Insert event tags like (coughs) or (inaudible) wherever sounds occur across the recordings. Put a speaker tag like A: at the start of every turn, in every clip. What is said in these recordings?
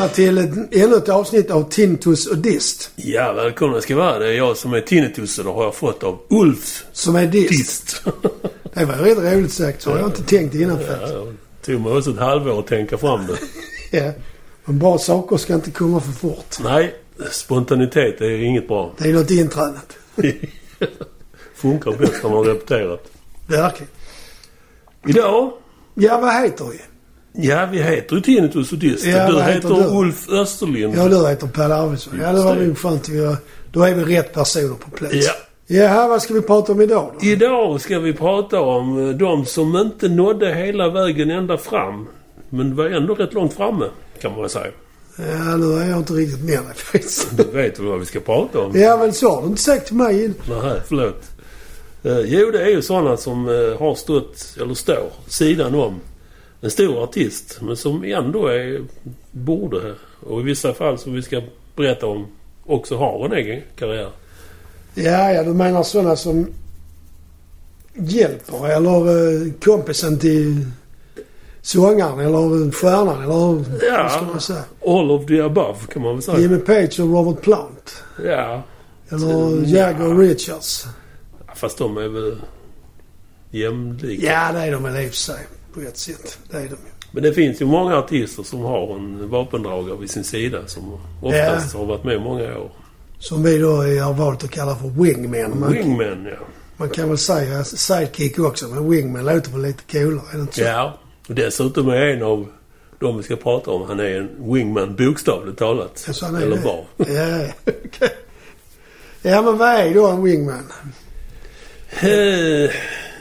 A: välkomna till ett, ännu ett avsnitt av Tintus och Dist.
B: Ja, välkomna ska vara. Det är jag som är tinnitus och det har jag fått av Ulf
A: Som är Dist.
B: Dist. (laughs)
A: Det var rätt roligt sagt. Så har jag inte tänkt innan
B: ja,
A: faktiskt.
B: det tog mig också ett halvår att tänka fram det. (laughs)
A: Ja. Men bra saker ska inte komma för fort.
B: Nej, spontanitet är inget bra.
A: Det är något intränat. (laughs)
B: Funkar bäst när man har repeterat.
A: Verkligen.
B: Idag,
A: Ja, vad heter vi?
B: Ja vi heter ju Tinnitus och Dist.
A: Ja,
B: du heter
A: du?
B: Ulf Österlind.
A: Ja, du heter Per Arvidsson. Ja, det var nog skönt. Då är vi rätt personer på plats.
B: Ja.
A: Jaha, vad ska vi prata om idag då?
B: Idag ska vi prata om eh, de som inte nådde hela vägen ända fram. Men var ändå rätt långt framme, kan man väl säga.
A: Ja, nu är jag inte riktigt med dig (laughs) faktiskt.
B: Du vet väl vad vi ska prata om?
A: Ja, men så har du inte sagt till mig innan.
B: Nej, förlåt. Eh, jo, det är ju sådana som eh, har stått, eller står, sidan om en stor artist. Men som ändå är, borde, och i vissa fall som vi ska berätta om, också har en egen karriär.
A: Ja, ja, du menar sådana som hjälper eller eh, kompisen till sångaren eller stjärnan eller
B: Ja.
A: vad ska man säga?
B: All of the above, kan man väl säga.
A: Jimmy Page och Robert Plant.
B: Ja,
A: Eller
B: Ja.
A: Jagger och Richards.
B: fast de är väl jämlika.
A: Ja, det är de väl i och för sig. På ett sätt. Det är de.
B: Men det finns ju många artister som har en vapendragare vid sin sida som oftast har varit med många år.
A: Som vi då har valt att kalla för wingmen. Man,
B: Wingman, ja.
A: man kan väl säga sidekick också, men wingman låter väl lite coolare. Är det inte så?
B: Ja. Och dessutom är en av de vi ska prata om, han är en wingman bokstavligt talat.
A: Ja, så han är
B: Eller
A: det.
B: var.
A: Ja, (laughs) okej. Ja, men vad är då en wingman?
B: Eh,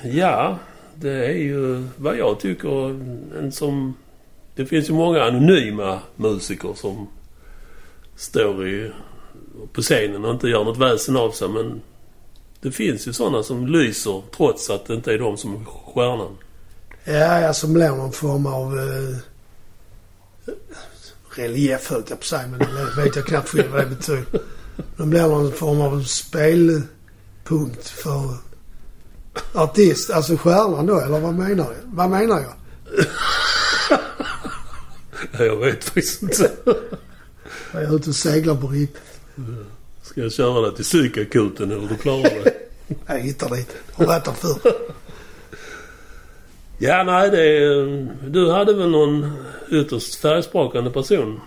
B: ja, det är ju vad jag tycker en som... Det finns ju många anonyma musiker som står i, på scenen och inte gör något väsen av sig. Men det finns ju sådana som lyser trots att det inte är de som är stjärnan.
A: Ja, ja, som blir någon form av eh, relief höll jag på att säga, men det vet jag knappt själv vad det betyder. De blir någon form av spelpunkt för artist, alltså stjärnan då, eller vad menar jag? Vad menar jag?
B: Jag vet faktiskt inte.
A: Jag är ute och seglar på riktigt.
B: Ska jag köra det till psykakuten eller du klarar det? (laughs)
A: Jag hittar dit. Har varit där förr.
B: Ja, nej det är, Du hade väl någon ytterst färgsprakande person?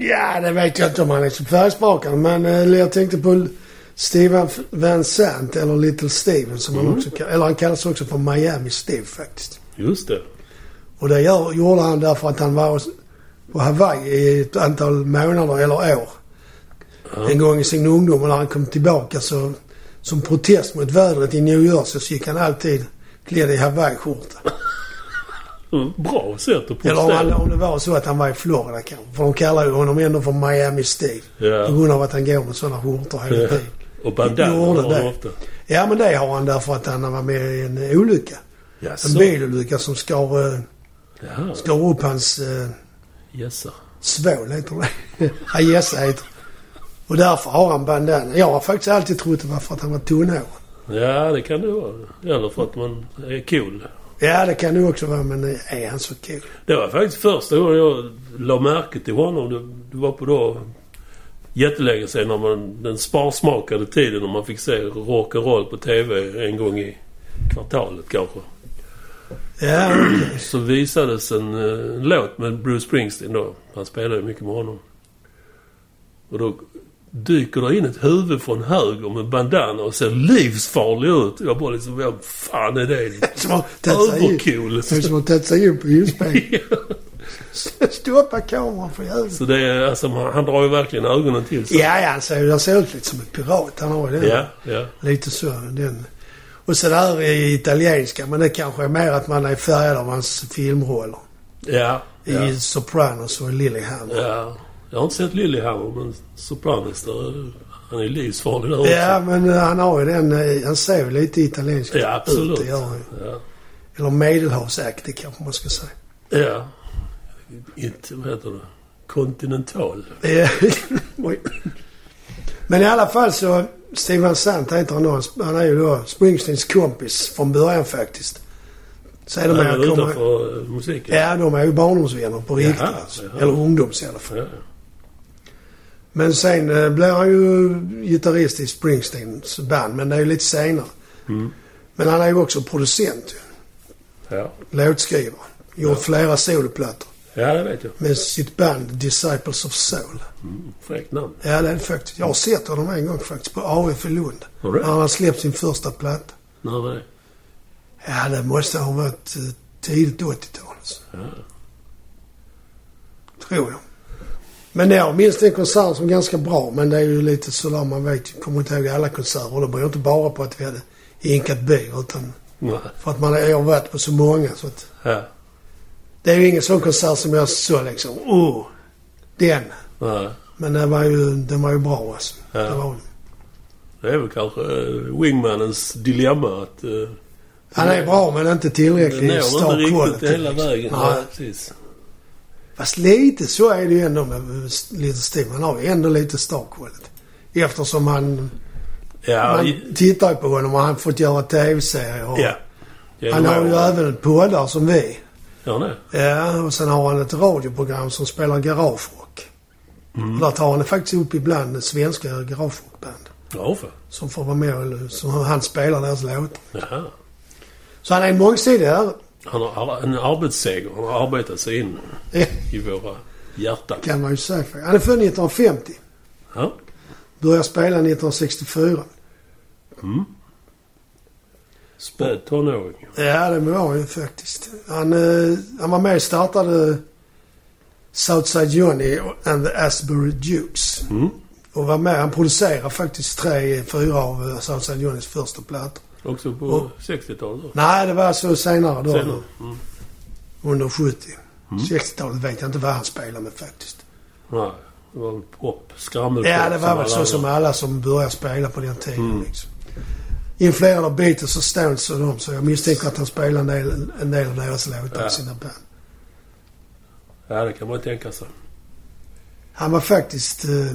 A: Ja, det vet jag inte om han är så färgsprakande, men eh, jag tänkte på Steven Van Sant, eller Little Steven som han också. Eller han kallas också för Miami Steve faktiskt.
B: Just det.
A: Och det gör, gjorde han därför att han var på Hawaii i ett antal månader eller år.
B: Ja.
A: En gång i sin ungdom och när han kom tillbaka så som protest mot vädret i New Jersey så gick han alltid klädd i hawaiiskjorta.
B: Bra sätt att
A: Eller om, han,
B: protestera.
A: om det var så att han var i Florida kanske. För de kallar ju honom ändå för Miami Steve. På
B: Ja.
A: grund av att han går med sådana skjortor hela tiden.
B: Och bandana
A: Gjorde
B: har han ofta.
A: Ja men det har han därför att han var med i en olycka. En
B: Jaså?
A: bilolycka som skar, eh,
B: Jaha.
A: skar upp hans eh,
B: Jessa.
A: svål heter det. (laughs) Ajessa heter det. Och därför har han bandana. Jag har faktiskt alltid trott det var för att han var tunnhårig.
B: Ja, det kan det vara. Eller för att man är cool.
A: Ja det kan det också vara men eh, är han så cool?
B: Det var faktiskt första gången jag la märke till honom. Det var på då jättelänge sedan när man, den sparsmakade tiden när man fick se rock'n'roll på TV en gång i kvartalet kanske.
A: Ja okej.
B: Så visades en, eh, en låt med Bruce Springsteen då. Han spelade mycket med honom. Och då dyker det in ett huvud från höger med bandana och ser livsfarlig ut. Jag bara liksom, vad fan är det? (laughs) Övercool.
A: Det är som har tagit sig in på inspelningen. (laughs) Stoppa kameran för jäveln.
B: Så det är alltså, han, drar ju verkligen ögonen till sig.
A: Ja, ja, ser, han ser ut lite som en pirat. Han har ju den.
B: Ja, ja.
A: Lite så. Den. Och så där i italienska, men det kanske är mer att man är färgad av hans filmroller.
B: Ja.
A: I
B: Ja.
A: Sopranos och Lilyhammer.
B: ja. Jag har inte sett Lillehammer, men Sopranos där, han är livsfarlig där också.
A: Ja, men eh, han har ju den... eh, Han ser ju lite italiensk
B: Ja, absolut.
A: ut. Ju.
B: Ja.
A: Eller medelhavsaktig kanske man ska säga.
B: ja. Inte, vad heter det? Kontinental.
A: Men i alla fall så... Steven Sant heter han då. Han är ju då Springsteens kompis från början faktiskt. Sedermera
B: Även
A: kommer...
B: utanför eh, musiken?
A: Ja, de är ju barndomsvänner på riktigt
B: Jaha,
A: alltså.
B: jaha.
A: Eller ungdoms i alla fall.
B: Ja.
A: Men sen eh, blev han ju gitarrist i Springsteens band, men det är ju lite senare.
B: Mm.
A: Men han är ju också producent ju.
B: Ja.
A: Låtskrivare. Gjort
B: Ja.
A: flera soloplattor.
B: Ja, det vet jag.
A: Med sitt band Disciples of Soul.
B: Mm. Fräckt namn.
A: Ja, det är faktiskt. Jag har sett honom en gång faktiskt på AF i Lund.
B: Har du
A: han har släppt sin första platta.
B: När var det?
A: Ja, det måste ha varit eh, tidigt 80-tal. alltså.
B: Ja.
A: Tror jag. Men jag minns den konserten som ganska bra. Men det är ju lite sådär, man vet ju, kommer inte ihåg alla konserter. Och det beror inte bara på att vi hade inkat bil utan
B: Nej.
A: för att man har varit på så många. Så att
B: Ja.
A: Det är ju ingen sån konsert som jag så liksom, oh, den.
B: Nej.
A: Men den var ju, den var ju bra alltså.
B: Ja.
A: Det var,
B: Det är väl kanske uh, Wingmanens dilemma att... Uh,
A: han är bra men inte tillräckligt
B: når inte riktigt hela vägen.
A: Nej.
B: Nej, precis.
A: Fast lite så är det ju ändå med lite Steve. Han har ju ändå lite star quality. Eftersom han,
B: Ja,
A: man tittar ju på honom och han har fått göra tv-serier.
B: ja.
A: Han har ju även poddar som vi.
B: Gör han det?
A: Ja, och sen har han ett radioprogram som spelar garagerock.
B: Mm.
A: Där tar han faktiskt upp ibland svenska garagerockband.
B: Ja, för.
A: Som får vara med och som han spelar deras låtar.
B: Jaha.
A: Så han är mångsidig herre.
B: Han har ar- en arbetsseger. Han har arbetat sig in i våra hjärtan.
A: kan man ju säga. Han är född 1950.
B: Ja.
A: Började spela 1964.
B: Mm. Späd tonåring.
A: Ja, det var han ju faktiskt. Han, eh, han var med och startade Southside Johnny and the Asbury Dukes.
B: Mm.
A: Och var med. Han producerade faktiskt tre, fyra av eh, Southside Johnnys första plattor.
B: Också på
A: Och-
B: 60-talet då?
A: Nej, det var så senare då.
B: Senare. Mm.
A: Under 70.
B: Mm.
A: 60-talet vet jag inte vad han spelade med faktiskt.
B: Nej, det var en pop. Skrammelpop.
A: Ja, det var väl så
B: alla
A: som alla som började spela på den tiden
B: Mm.
A: liksom. Influerad av Beatles och Stones och dem. Så jag misstänker att han spelade en del, en del av deras låtar
B: Ja.
A: i sina band.
B: Ja, det kan man tänka sig.
A: Han var faktiskt... Eh,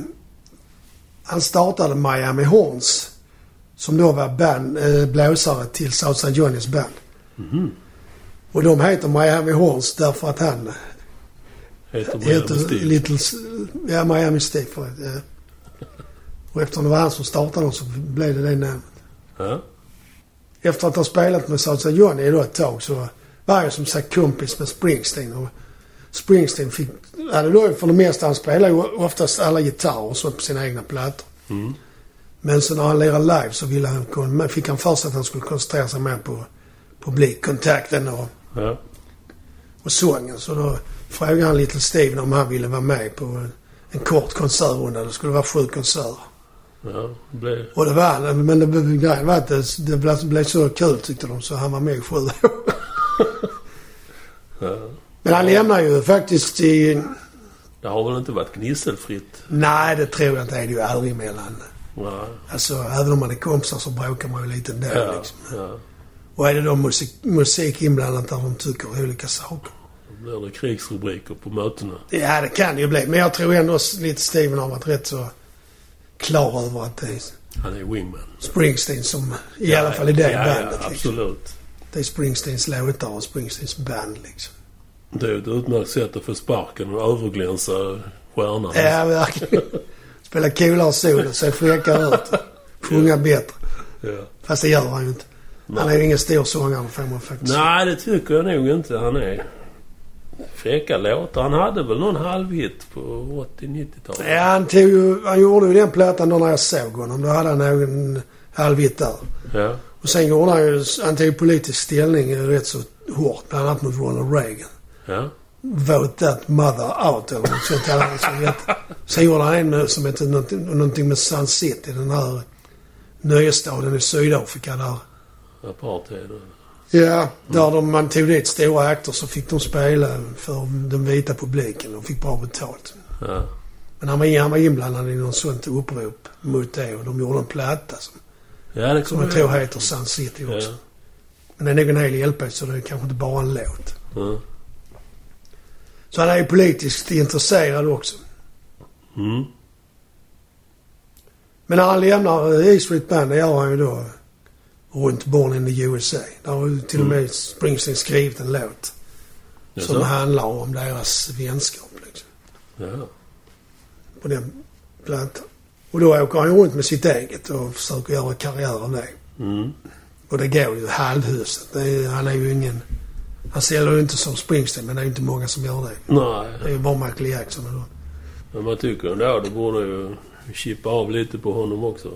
A: han startade Miami Horns. Som då var band, eh, blåsare till Southside Johnnys band.
B: Mhm.
A: Och de heter Miami Horns därför att han
B: Heter
A: heter
B: Miami Steve.
A: Little... Ja, Miami Steve. Ja. Och eftersom det var han som startade dem så blev det det namnet. Efter att ha spelat med Southside Johnny då ett tag så var ju som sagt kompis med Springsteen. Och Springsteen fick... hade då för det mesta, han spelade ju oftast alla gitarrer och sånt på sina egna plattor.
B: Mm.
A: Men så när han lirade live så ville han, fick han för sig att han skulle koncentrera sig mer på publikkontakten och,
B: Ja.
A: och sången. Så då frågade han Little Steven om han ville vara med på en, en kort konsertrunda. Det skulle vara sju konserter.
B: Ja, det blev...
A: Och det var han. Men det, grejen var att det, det blev, så kul tyckte de så han var med i sju år. (laughs)
B: Ja.
A: Men han lämnar ju faktiskt i...
B: Det har väl inte varit gnisselfritt?
A: Nej, det tror jag inte. Det är det ju aldrig mellan.
B: Nej.
A: Alltså, även om man är kompisar så bråkar man ju lite ändå
B: Ja,
A: liksom.
B: ja.
A: Och är det då musik, musik inblandat där de tycker olika saker.
B: Då blir det krigsrubriker på mötena.
A: Ja, det kan det ju bli. Men jag tror ändå lite Steven har varit rätt så klar över att det är
B: Han är wingman.
A: Springsteen som, i alla fall i det
B: ja,
A: bandet.
B: Ja,
A: liksom.
B: absolut.
A: Det är Springsteens låtar och Springsteens band liksom.
B: Det är ett utmärkt sätt att få sparken och överglänsa stjärnan.
A: Ja, verkligen. Spela coolare solo, se fräckare ut. Sjunga bättre.
B: Ja.
A: Fast det gör han ju inte. Han är ju ingen stor sångare får man faktiskt
B: Nej, det tycker jag nog inte han är. Fräcka låtar. Han hade väl någon halvhit på 80-90-talet?
A: Ja, han, tog ju, han gjorde ju den plattan då när jag såg honom. Då hade han någon halvhit där.
B: Ja.
A: Och sen gjorde han ju, han tog politisk ställning rätt så hårt. Bland annat mot Ronald Reagan.
B: Ja.
A: Vote that mother out eller något sånt. hette. Sen gjorde han en med, som hette någonting, någonting med Sun City. Den här nöjesstaden i Sydafrika där.
B: Apartheid.
A: Ja, där de, man tog dit stora akter så fick de spela för den vita publiken och fick bra betalt.
B: Ja.
A: Men han var, han var inblandad i något sånt upprop mot det och de gjorde en platta som,
B: Ja, det
A: som jag tror heter Sun City också.
B: Ja.
A: Men det är nog en hel LP så det är kanske inte bara en låt.
B: Ja.
A: Så han är ju politiskt intresserad också.
B: Mm.
A: Men när han lämnar E Street Band, det gör han ju då runt Born in the USA. Där har ju till och med Springsteen skrivit en låt som
B: Jaså?
A: handlar om deras vänskap. Liksom,
B: Ja.
A: på den plattan. Och då åker han runt med sitt eget och försöker göra karriär av det.
B: Mm.
A: Och det går ju halvhuset. Han är ju ingen... Han säljer ju inte som Springsteen, men det är ju inte många som gör det. Det är
B: Nej,
A: ju bara Michael Jackson och då.
B: men man tycker ändå det borde ju chippa av lite på honom också.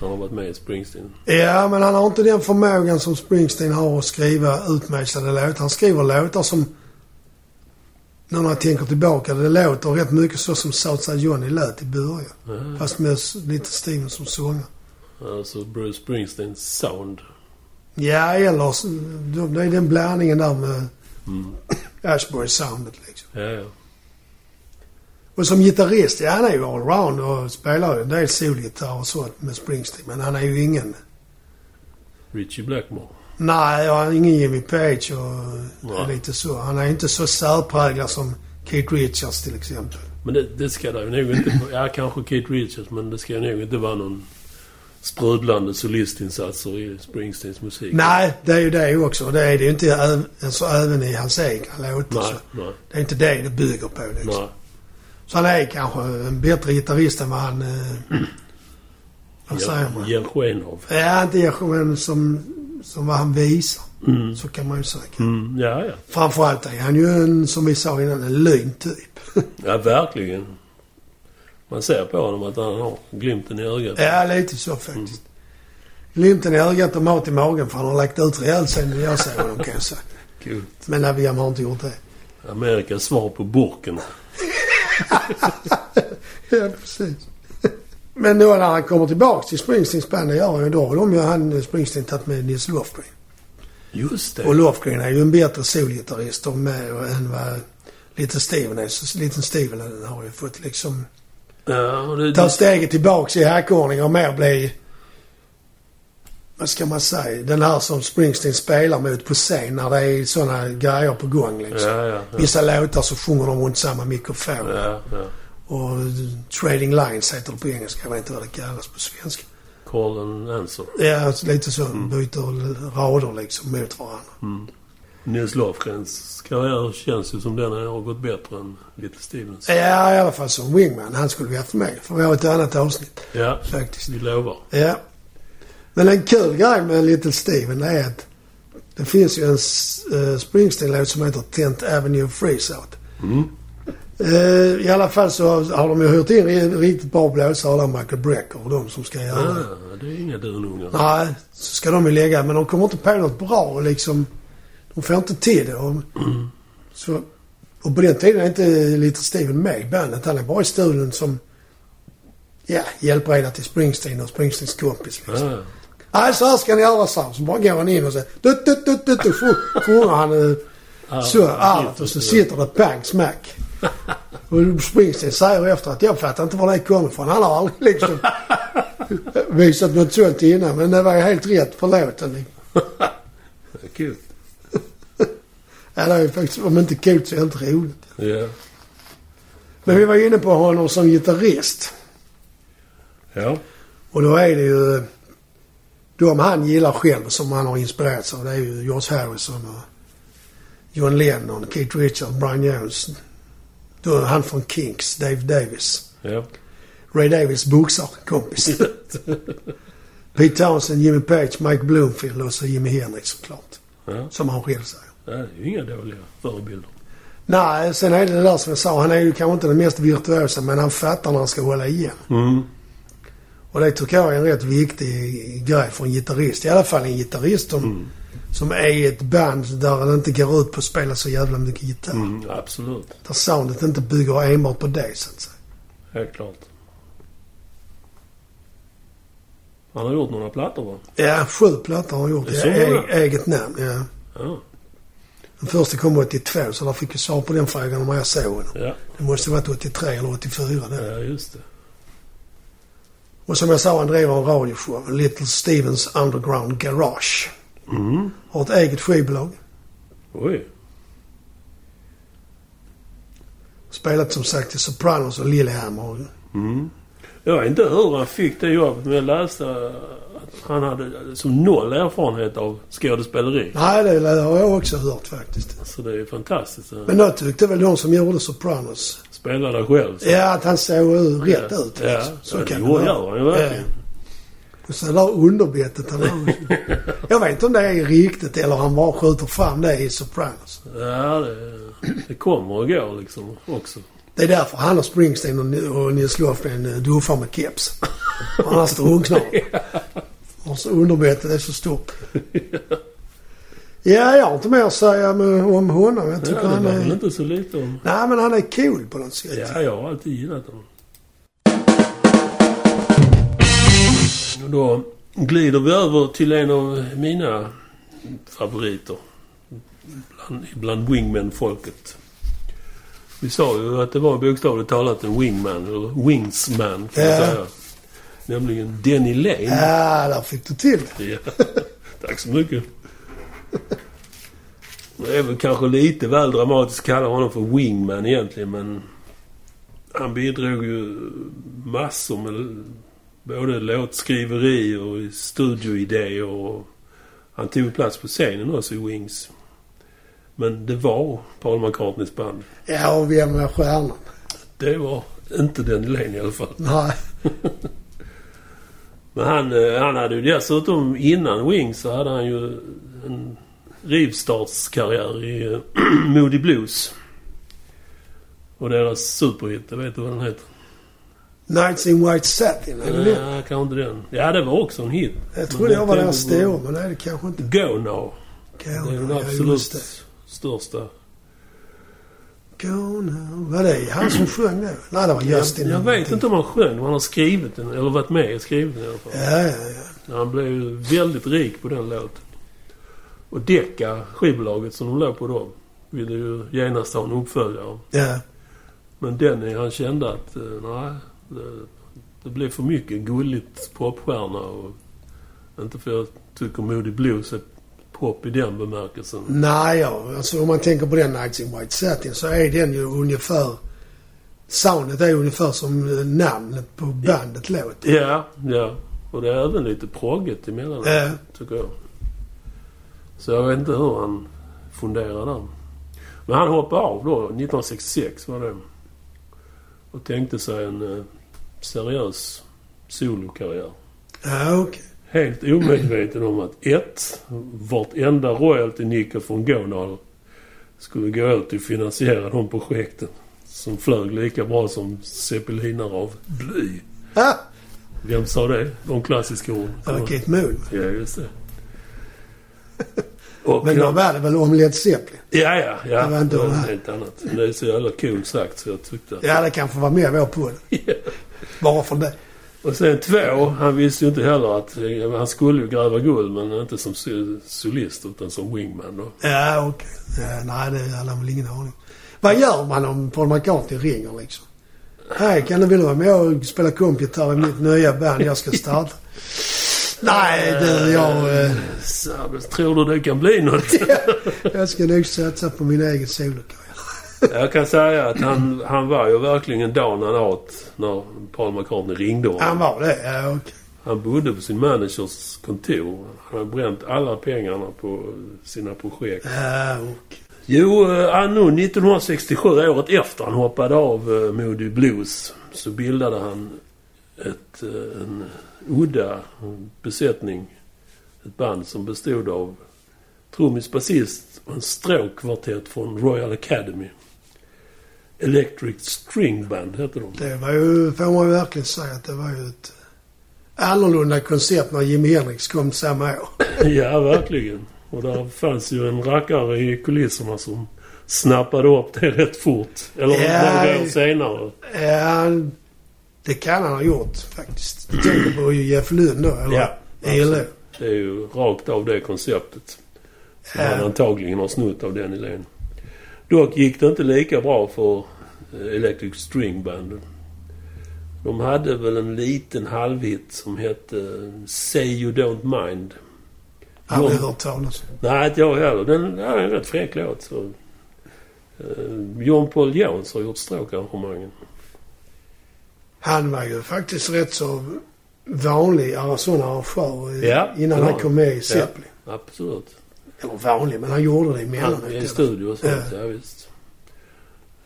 B: Han har varit med i Springsteen.
A: Ja, men han har inte den förmågan som Springsteen har att skriva utmejslade låtar. Han skriver låtar som... När jag tänker tillbaka, det låter rätt mycket så som Southside Johnny lät i början.
B: Ja.
A: Fast med lite Steven som sångare.
B: Alltså Bruce Springsteens sound.
A: Ja, eller det är den blandningen där med
B: Mm. (coughs)
A: Ashbury-soundet liksom.
B: Ja, ja.
A: Och som gitarrist, ja han är ju allround och spelar ju en del solgitarr och sånt med Springsteen. Men han är ju ingen...
B: Richie Blackmore.
A: Nej, han är ingen Jimmy Page och
B: Nej.
A: lite så. Han är inte så särpräglad som Keith Richards till exempel.
B: Men det, det ska det ju nog inte... Ja, kanske Kate Richards, men det ska nog inte vara någon sprudlande solistinsatser i Springsteens musik.
A: Nej, det är ju det också. Det är det ju inte alltså, även i hans egna låtar.
B: Nej,
A: det är inte det det bygger på liksom.
B: nej.
A: Så han är kanske en bättre gitarrist än vad han... Eh, vad säger man?
B: Ger sken av.
A: Ja, inte Jerzy, men som, som vad han visar.
B: Mm.
A: Så kan man ju säga.
B: Mm, ja, ja.
A: Framförallt är han ju en, som vi sa innan, en lyn typ. (laughs)
B: Ja, verkligen. Man ser på honom att han har glimten i ögat.
A: ja, lite så faktiskt. Glimten i ögat och mat i magen för han har lagt ut rejält sen jag såg honom kan jag säga. (laughs) Men Naviam har inte gjort det.
B: Amerikas svar på burken. (laughs)
A: ja, precis. Men nu när han kommer tillbaks till Springsteens band, det gör han ju då. Har de ju han Springsteen tagit med Nils Lofgren.
B: Just det.
A: Och Lofgren är ju en bättre solgitarrist och med än vad Little Steven är. Så Little Steven har ju fått liksom
B: Ja, det,
A: ta steget tillbaks i hackordning och mer bli... Vad ska man säga? Den här som Springsteen spelar mot på scen när det är såna grejer på gång liksom.
B: Ja, ja, ja.
A: Vissa låtar så sjunger de runt samma mikrofon.
B: Ja, ja.
A: Och trading lines heter det på engelska. Jag vet inte vad det kallas på svenska.
B: Call and answer.
A: Ja, lite så. Byter rader liksom mot varandra.
B: Mm. Nils Lofgrens karriär känns ju som den har gått bättre än Little Stevens.
A: Ja, i alla fall som wingman. Han skulle vi haft med. För vi har ett annat avsnitt
B: Ja,
A: faktiskt.
B: vi lovar.
A: Ja. Men en kul grej med Little Steven är att det finns ju en uh, Springsteen-låt som heter Tent Avenue Freezeout.
B: Mm.
A: Uh, I alla fall så har de ju hyrt in ri- riktigt bra blåsare där, Michael Brecker och de som ska göra det.
B: Ah, det är inga dunungar.
A: Nej, så ska de ju lägga. Men de kommer inte på något bra och liksom... De får inte till det. Och, så, och på den tiden är inte Little Steven med i bandet. Han är bara i studion som... Ja, hjälpreda till Springsteen och Springsteens kompis liksom.
B: Ah,
A: Nej, så här ska ni göra, så. Så bara går han in och säger... Dutt, dutt, dutt, dutt, sj- sjunger han så allt och så sitter det pang smack. Och Springsteen säger efter att jag fattar inte var det kommer ifrån. Han har aldrig liksom (laughs) visat något sånt innan. Men det var ju helt rätt för låten.
B: Kul. (laughs)
A: Ja, det är faktiskt, om inte coolt så helt roligt.
B: Ja.
A: Men vi var inne på honom som gitarrist.
B: Ja.
A: Och då är det ju de han gillar själv som han har inspirerats av. Det är ju George Harrison och John Lennon, Keith Richards, Brian Jones. Då är han från Kinks, Dave Davis.
B: Ja.
A: Ray Davis boxarkompis. (laughs) Pete Townsend, Jimmy Page, Mike Bloomfield och så Jimi Hendrix såklart.
B: ja.
A: Som han själv säger.
B: Det är ju inga dåliga förebilder.
A: Nej, sen är det det där som jag sa. Han är ju kanske inte den mest virtuosa men han fattar när han ska hålla igen.
B: Mm.
A: Och det tycker jag är en rätt viktig grej för en gitarrist. I alla fall en gitarrist som,
B: Mm.
A: som är i ett band där det inte går ut på att spela så jävla mycket gitarr.
B: Mm, absolut.
A: Där soundet inte bygger enbart på det så att säga.
B: Helt klart. Han har gjort några plattor va?
A: Ja, sju plattor har han gjort.
B: Det är
A: e- eget namn, ja.
B: Ja.
A: Den första kom 82 så där fick jag svar på den frågan om jag såg honom.
B: Ja,
A: Det måste varit 83 eller 84 det.
B: ja just det.
A: Och som jag sa, han driver en radioshow. Little Stevens Underground Garage.
B: Mm.
A: Har ett eget skivbolag.
B: Oj.
A: Spelat som sagt i Sopranos och Lillehammer.
B: Mm. Jag vet inte hur han fick det jobbet men jag läste att han hade som noll erfarenhet av skådespeleri.
A: Nej, det har jag också hört faktiskt.
B: Så det är fantastiskt.
A: Men då tyckte väl de som gjorde Sopranos.
B: Spela dig själv. Så.
A: Ja, att han såg ut rätt
B: ja.
A: ut.
B: Ja.
A: Så
B: ja,
A: kan
B: det
A: vara.
B: gör han ju verkligen.
A: Och så där underbettet han har. (laughs) Jag vet inte om det är riktigt eller han bara skjuter fram det i Sopranos.
B: Ja, det, det kommer och går liksom också.
A: Det är därför han och Springsteen och, och Nils Lofgren eh, duffar med keps. Annars drunknar de. (laughs) Och så underbettet är så stort. (laughs) Ja, jag har inte mer att säga om honom. Jag
B: Ja,
A: tycker
B: det
A: han
B: var väl
A: är...
B: inte så lite om...
A: Nej, men han är cool på något sätt.
B: Ja, jag har alltid gillat honom. Då glider vi över till en av mina favoriter. Bland, bland wingman-folket. Vi sa ju att det var bokstavligt talat en wingman, eller wingsman kan man
A: Ja.
B: säga. Nämligen Denny Lane.
A: Ja, där fick du till det.
B: Ja. (laughs) Tack så mycket. Det är väl kanske lite väl dramatiskt att kalla honom för wingman egentligen men han bidrog ju massor med både låtskriveri och studioidéer och han tog plats på scenen också i Wings. Men det var Paul McCartneys band.
A: Ja, och vem är stjärnan?
B: Det var inte den Lane i alla fall.
A: Nej. (laughs)
B: Men han, eh, han hade ju dessutom innan Wings så hade han ju en rivstartskarriär i eh, (clears throat) Moody Blues. Och deras superhit, jag vet du vad den heter?
A: Nights in White Satin, är det det?
B: Ja, kanske inte den. Ja, det var också en hit.
A: Jag trodde jag var deras stora, men är det kanske inte.
B: Go Now.
A: Go
B: Det är den absolut största.
A: Now. Var det han som sjöng det? Nej, det var Justin.
B: Jag, jag vet inte om han sjöng, men han har skrivit den. Eller varit med och skrivit den i alla fall.
A: Ja, ja, ja.
B: Han blev ju väldigt rik på den låten. Och Decca, skivbolaget som de låg på då, ville ju genast ha en uppföljare.
A: Ja.
B: Men Denny han kände att eh, nej, det, det blev för mycket gulligt popstjärna och inte för jag tycker Moody Blues är pop i den bemärkelsen.
A: Nej, ja. Alltså om man tänker på den Nights in White Satin så är den ju ungefär... Soundet är ungefär som eh, namnet på bandet låter.
B: Ja, ja. Och det är även lite progget emellanåt,
A: Ja.
B: tycker jag. Så jag vet inte hur han funderar där. Men han hoppade av då, 1966 var det. Och tänkte sig en eh, seriös solokarriär.
A: Ja, okej.
B: Helt omedveten om att ett, Vartenda royalty-nickel från Gonal skulle gå ut till att finansiera de projekten. Som flög lika bra som zeppelinare av bly.
A: Ah,
B: Vem sa det? De klassiska orden.
A: var Kate Moon.
B: Ja, just det. Och (laughs)
A: Men då var det väl om Led Zeppelin?
B: Ja, ja, ja.
A: Det var inte
B: det var helt annat. Men det är så jävla coolt sagt så jag tyckte att...
A: Ja, det kanske var med vår podd. (laughs) Bara för det.
B: Och sen två, han visste ju inte heller att... eh, Han skulle ju gräva guld men inte som sol- solist utan som wingman då.
A: Ja, okej. Ja, nej, det hade han väl ingen aning Vad gör man om Paul McCartney ringer liksom? Hej, kan du vilja vara med och spela kompgitarr i mitt nya band jag ska starta? (laughs) nej, du, jag... Eh,
B: tror du det kan bli något? (laughs)
A: jag ska nog satsa på min egen solokarriär.
B: Jag kan säga att han, han var ju verkligen and out när Paul McCartney ringde honom.
A: Han var det? Ja, okej.
B: Han bodde på sin managers kontor. Han hade bränt alla pengarna på sina projekt.
A: Ja, okej.
B: Jo, eh, anno 1967, året efter han hoppade av eh, Moody Blues, så bildade han ett, eh, en udda besättning. Ett band som bestod av trummis, basist och en stråkkvartett från Royal Academy. Electric String Band hette de.
A: Det var ju, får man verkligen säga att det var ju ett annorlunda koncept när Jimi Hendrix kom samma år. (laughs)
B: Ja, verkligen. Och där fanns ju en rackare i kulisserna som snappade upp det rätt fort. Eller
A: Ja,
B: några år senare.
A: Ja, det kan han ha gjort faktiskt. Du tänker på Jeff Lund då, eller?
B: Ja,
A: ELO.
B: Det är ju rakt av det konceptet. Som
A: Ja.
B: han antagligen har snott av den idén. Dock gick det inte lika bra för eh, Electric String Band. De hade väl en liten halvhit som hette eh, Say You Don't Mind.
A: Aldrig
B: Ja.
A: hört talas.
B: Nej, inte jag heller. Den ja, är en rätt fräck låt. Så. Eh, John Paul Jones har gjort stråkarrangemangen.
A: Han var ju faktiskt rätt så vanlig sån arrangör
B: Ja,
A: innan han kom med i Zeppelin.
B: Absolut.
A: Eller vanlig, men han gjorde det emellanåt.
B: i studio och sånt, ja. visst.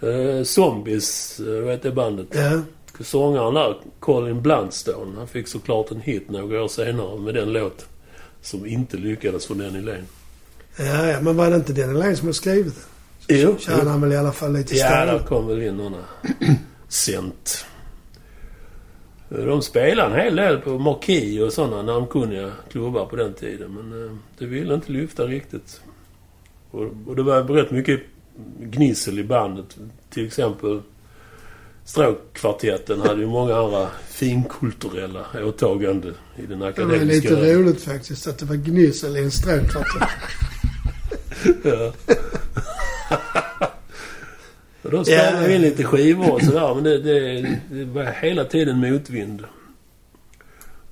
B: Eh, Zombies, eh, vad heter bandet?
A: Ja.
B: Sångaren där, Colin Blundstone, han fick såklart en hit några år senare med den låt som inte lyckades för Denny Lane.
A: Ja, ja, men var det inte den Lane som har skrivit den?
B: Jo.
A: Tjänar han väl i alla fall lite
B: Ja, där kom väl in några cent. (clears throat) De spelade en hel del på Marquis och sådana namnkunniga klubbar på den tiden. Men eh, det ville inte lyfta riktigt. Och, och det var rätt mycket gnissel i bandet. Till exempel Stråkkvartetten hade ju många andra finkulturella åtaganden i den
A: Det var
B: akademiska
A: lite
B: världen.
A: roligt faktiskt att det var gnissel i en stråkkvartett. (laughs)
B: Ja. (laughs) och då spelade
A: Ja.
B: vi in lite skivor och sådär. Men det, det, det var hela tiden motvind.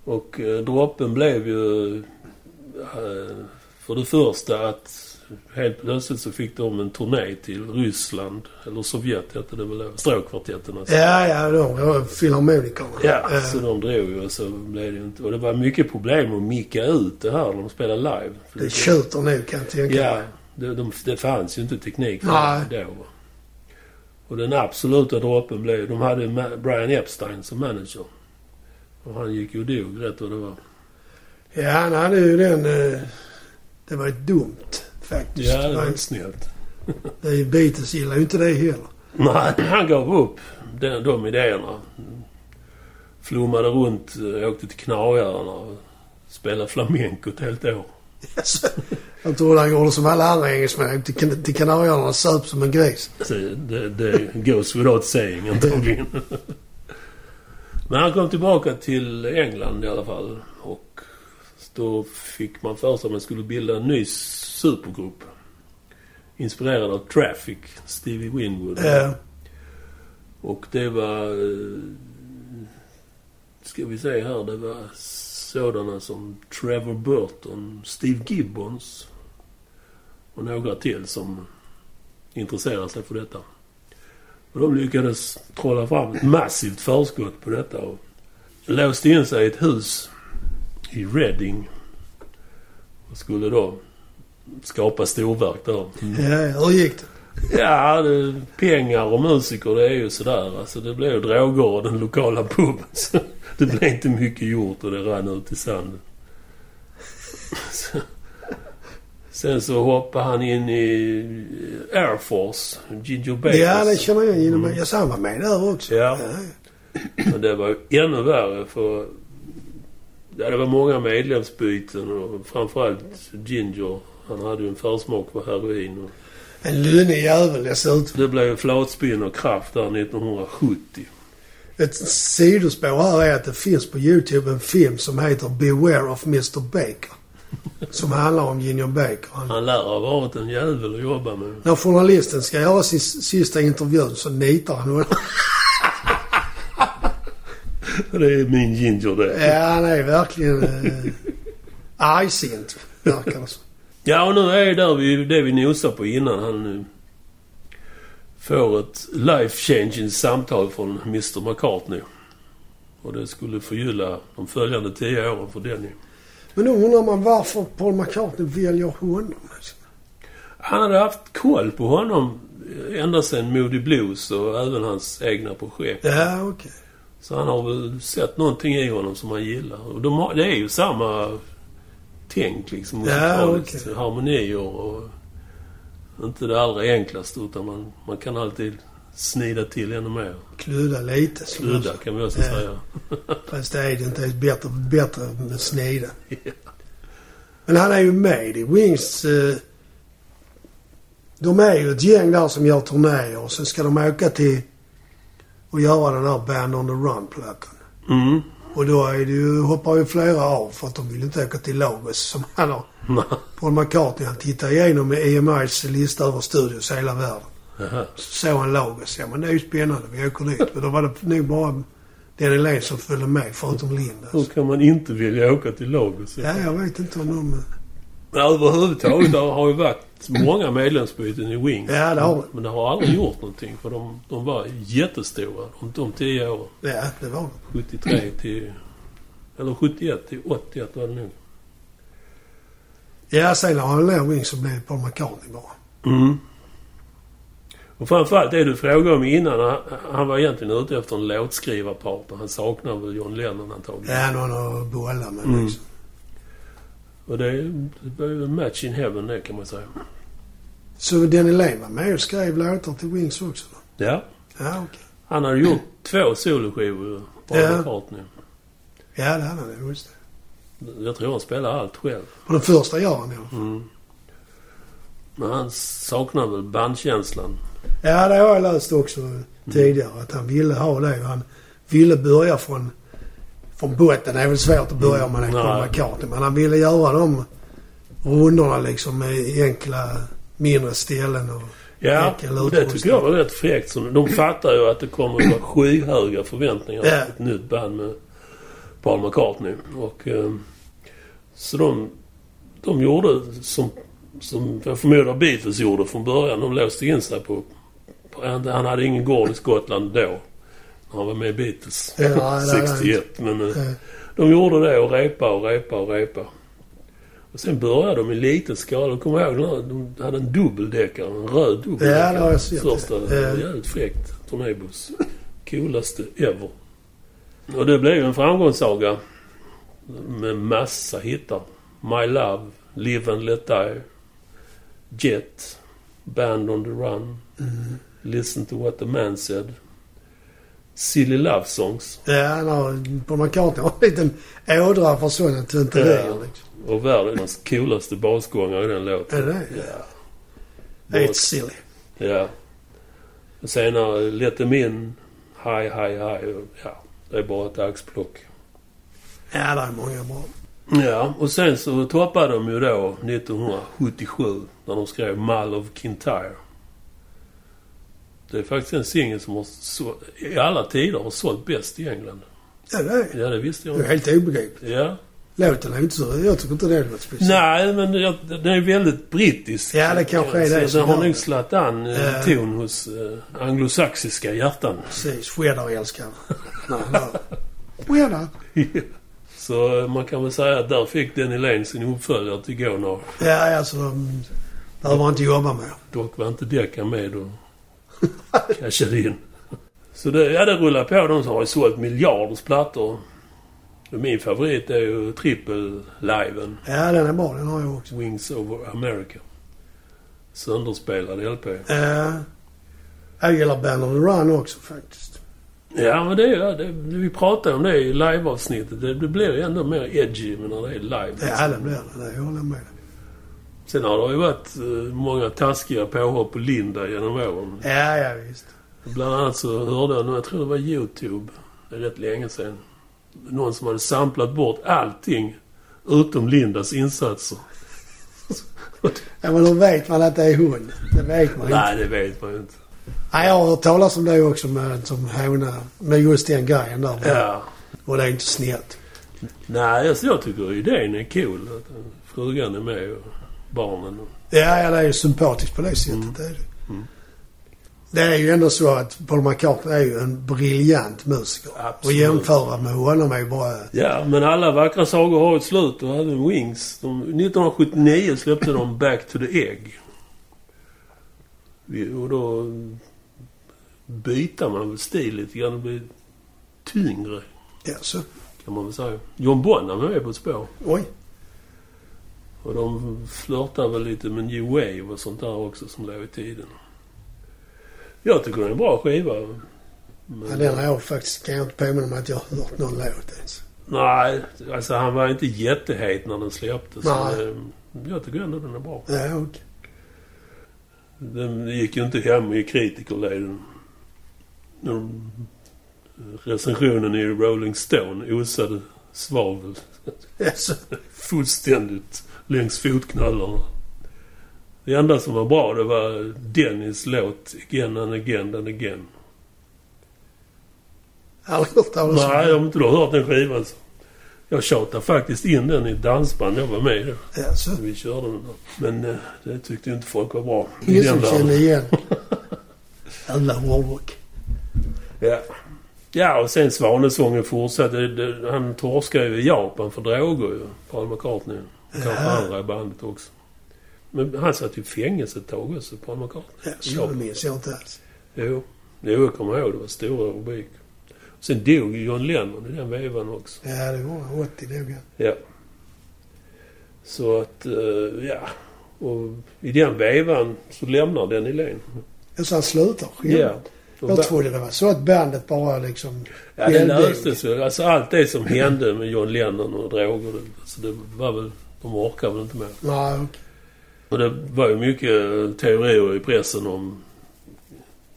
B: Och eh, droppen blev ju... Eh, för det första att helt plötsligt så fick de en turné till Ryssland. Eller Sovjet hette det väl. Stråkkvartetten alltså.
A: Ja, ja, de filharmonikerna.
B: Ja, så de drog ju och så blev det inte... Och det var mycket problem att micka ut det här när de spelade live. För
A: Det tjuter nog kan jag tänka
B: Ja,
A: mig.
B: det, de, det fanns ju inte teknik för
A: Nej.
B: det då. Och den absoluta droppen blev... De hade Brian Epstein som manager. Och han gick ju och dog rätt vad det var.
A: Ja, han hade ju den... eh, Det var ju dumt faktiskt.
B: Ja, det var inte snällt. (laughs)
A: det är ju Beatles gillar ju inte det heller.
B: Nej, han gav upp den, de idéerna. Flummade runt, eh, åkte till Knarröarna och spelade flamenco ett helt år. (laughs)
A: Jag trodde han gjorde som alla andra engelsmän. Till, till Kanarieöarna söp som en gris.
B: Det, det goes without saying antagligen. (laughs) Men han kom tillbaka till England i alla fall. Och då fick man för sig att man skulle bilda en ny supergrupp. Inspirerad av Traffic, Stevie Winwood.
A: Eh,
B: Och det var... eh, Ska vi se här. Det var sådana som Trevor Burton, Steve Gibbons och några till som intresserade sig för detta. Och de lyckades trolla fram ett massivt förskott på detta och låste in sig i ett hus i Reading. Och skulle då skapa storverk där.
A: ja, hur gick det?
B: Ja, det, pengar och musiker det är ju sådär. Alltså det blev ju droger och den lokala puben. Så det blev inte mycket gjort och det rann ut i sanden. Så, sen så hoppade han in i Air Force. Ginger Bakers.
A: Ja, det känner jag igen.
B: Mm.
A: Jag sa han var med där också.
B: Ja. Men det var ju ännu värre för... Ja, det var många medlemsbyten och framförallt Ginger. Han hade ju en försmak på heroin. Och
A: En lynnig jävel dessutom.
B: det blev ju flatspinn och kraft där 1970.
A: Ett sidospår här är att det finns på YouTube en film som heter Beware of Mr Baker. Som handlar om Gideon Baker. Han,
B: Han lär ha varit en jävel att jobba med.
A: när journalisten ska göra sin sista intervju så nitar han. honom. (laughs)
B: Det är min ginger det.
A: ja, han är verkligen eh, argsint, verkar det som.
B: Ja, och nu är det där vi, det vi nosade på innan. Han nu får ett life-changing samtal från Mr McCartney. Och det skulle förgylla de följande tio åren för Denny.
A: Men då undrar man varför Paul McCartney väljer honom. Alltså.
B: Han hade haft koll på honom ända sedan Moody Blues och även hans egna projekt.
A: Ja, okej.
B: Så han har väl sett någonting i honom som han gillar. Och de har, det är ju samma tänk liksom.
A: Ja,
B: musikaliskt.
A: okej.
B: Harmonier och... Inte det allra enklaste utan man, man kan alltid snida till ännu mer.
A: Kludda lite. sa.
B: kan vi också
A: Ja.
B: säga. (laughs)
A: Fast det är det inte. Det är bättre, bättre med snida. Men han är ju med i Wings. Eh, de är ju ett gäng där som gör turnéer och så ska de åka till och göra den här Band on the Run-plattan.
B: Mm.
A: Och då är det ju, hoppar ju flera av för att de vill inte åka till Lagos som han har. Paul McCartney han tittar igenom EMIs lista över studios i hela världen. Så såg han Lagos. Ja men det är ju spännande. Vi åker dit. Men då var det nog bara den elev som följde med förutom Linda.
B: Hur kan man inte vilja åka till Lagos?
A: Ja, jag vet inte om de...
B: Men överhuvudtaget har ju varit många medlemsbyten i Wings.
A: Ja, det har.
B: Men det har aldrig gjort någonting för de, de var jättestora de, de tio åren.
A: Ja, det var det.
B: 73 till... Eller 71 till 81 var det nog.
A: Ja, sen har han ner Wings så blev Paul McCartney bara.
B: Mm. Och framförallt det du frågade om innan. Han, han var egentligen ute efter en låtskrivarpartner. Han saknar väl John Lennon antagligen.
A: Ja, någon att bolla med
B: Mm.
A: liksom.
B: Och det, det var ju en match in heaven det kan man säga.
A: Så Denny Lane var med och skrev låtar till Wings också då?
B: Ja.
A: Ja, okej.
B: Han hade gjort två soloskivor. Paul
A: Ja.
B: McCartney.
A: Ja, det hade han. Just det.
B: Jag tror han spelar allt själv.
A: Och den första gör han ja.
B: Mm. Men han saknar väl bandkänslan.
A: Ja, det har jag läst också tidigare. Att han ville ha det. Han ville börja från, från botten. Det är väl svårt att börja om man är
B: Nej.
A: Paul McCartney. Men han ville göra de rundorna liksom med enkla, mindre ställen och
B: Ja, och det tycker jag var rätt fräckt. De fattar ju att det kommer att vara skyhöga förväntningar på ett nytt band med Paul McCartney. Och, eh, så de, de gjorde som, som jag förmodar Beatles gjorde från början. De låste in sig på... på han han hade ingen gård i Skottland då. När han var med i Beatles.
A: Ja, nej, nej, nej.
B: 61. Men Eh, de gjorde det och repa och repa och repa. Och sen började de i liten skala. Kommer jag ihåg den här, de hade en dubbeldäckare. En röd dubbeldäckare.
A: Ja, det har jag sett.
B: Första.
A: Ja.
B: Jävligt fräckt turnébuss. Coolaste ever. Och det blev en framgångssaga. Med massa hittar. My Love, Live and Let Die, Jet, Band on the Run,
A: mm.
B: Listen to what the man said. Silly Love Songs.
A: Ja, har, Paul McCartney har en liten ådra för sådana tönterier
B: Ja.
A: liksom.
B: Och världens coolaste basgångare i den låten.
A: Är det det?
B: Ja.
A: Det är ett silly.
B: Ja. Och Senare Let them in, Hi, hi, hi. Ja, det är bara ett axplock.
A: Ja, det är många bra.
B: Ja, och sen så toppade de ju då 1977 när de skrev Mull of Kintyre. Det är faktiskt en singel som har så, i alla tider har sålt bäst i England.
A: Ja, det är
B: Ja, det visste jag
A: det. är helt obegripligt.
B: Ja.
A: Låten är inte så... Jag tycker inte det är något speciellt.
B: Nej, men det, det är väldigt brittiskt.
A: Ja, det kanske är det
B: Så det har nog slagit an
A: Ja.
B: ton hos eh, anglosaxiska hjärtan.
A: Precis. Cheddar-älskare. Nej, (laughs) nej. Cheddar.
B: Så man kan väl säga att där fick Denny Lane sin uppföljare till Gonar.
A: Ja, alltså... mm, Behöver man inte jobba med.
B: Dock var inte Decca med och (laughs) cashade in. Så det, ja, det rullar på. De som har ju sålt miljarders plattor. Min favorit är ju trippel-liven.
A: Ja, den är bra. Den har jag också.
B: Wings over America. Sönderspelad LP.
A: Eh, jag gillar Band on the Run också faktiskt.
B: Ja, men det är ja, det, Vi pratade om det i live-avsnittet. Det, det blir ju ändå mer edgy när det är live.
A: Ja, det blir det. Det håller jag med.
B: Sen har det ju varit eh, många taskiga påhopp på Linda genom åren.
A: Ja, ja visst.
B: Bland annat så hörde jag, jag tror det var YouTube, det är rätt länge sedan. Någon som hade samplat bort allting utom Lindas insatser.
A: Ja, men hur vet man att det är hon? Det vet man inte.
B: Nej, det vet man inte.
A: Nej, jag har hört talas om det också med, som håna, med just den grejen där.
B: Ja.
A: Och det är inte snällt.
B: Nej, alltså jag tycker idén är cool. Att frugan är med och barnen.
A: Ja, ja, det är ju sympatiskt på det sättet.
B: Mm.
A: Det, är det. Det är ju ändå så att Paul McCartney är ju en briljant musiker. Och
B: Absolut.
A: jämföra med honom är ju bara...
B: ja, men alla vackra sagor har ett slut och även Wings. De, 1979 släppte de Back to the Egg. Och då byter man väl stil lite grann. Det blir tyngre.
A: Ja, så.
B: kan man väl säga. John Bonham är med på ett spår.
A: Oj.
B: Och de flörtar väl lite med New Wave och sånt där också som låg i tiden. Jag tycker det är en bra skiva. Men,
A: Ja, den har jag faktiskt... Kan jag inte påminna mig att jag har hört någon låt ens.
B: Nej, alltså han var inte jättehet när den släpptes. Men, jag tycker ändå den är bra.
A: Ja, okej.
B: Den gick ju inte hem i kritikerleden. De- Recensionen i Rolling Stone osade svavel
A: så.
B: fullständigt längs fotknölarna. Det enda som var bra det var Dennis låt Again and again and again.
A: Aldrig hört talas om
B: Nej, om inte du har hört den skivan så. Jag tjatade faktiskt in den i ett dansband jag var med i. då.
A: Ja, så.
B: Vi körde den där. Men eh, det tyckte inte folk var bra.
A: Ingen som kände igen. (laughs) Jävla hårdrock.
B: Ja. Ja, och sen Svanesången fortsatte. Han torskade ju i Japan för droger ju. Paul McCartney. Och Kanske
A: Ja.
B: andra i bandet också. Men han satt ju i fängelse ett tag också, Paul McCartney.
A: Ja, så det minns jag inte alls.
B: Jo. Jo, jag kommer ihåg. Det var stora rubriker. Sen dog John Lennon i den vevan också.
A: Ja, det var 80 nog. ja.
B: Ja. Så att, eh, ja. Och i den vevan så lämnar den.
A: Ja, så han slutar själv.
B: Ja.
A: Jag trodde det var så att bandet bara liksom...
B: Ja, det löstes ju. Alltså allt det som hände med John Lennon och droger. det- Alltså det var väl... De orkar väl inte mer.
A: Nej, okej.
B: Och det var ju mycket teorier i pressen om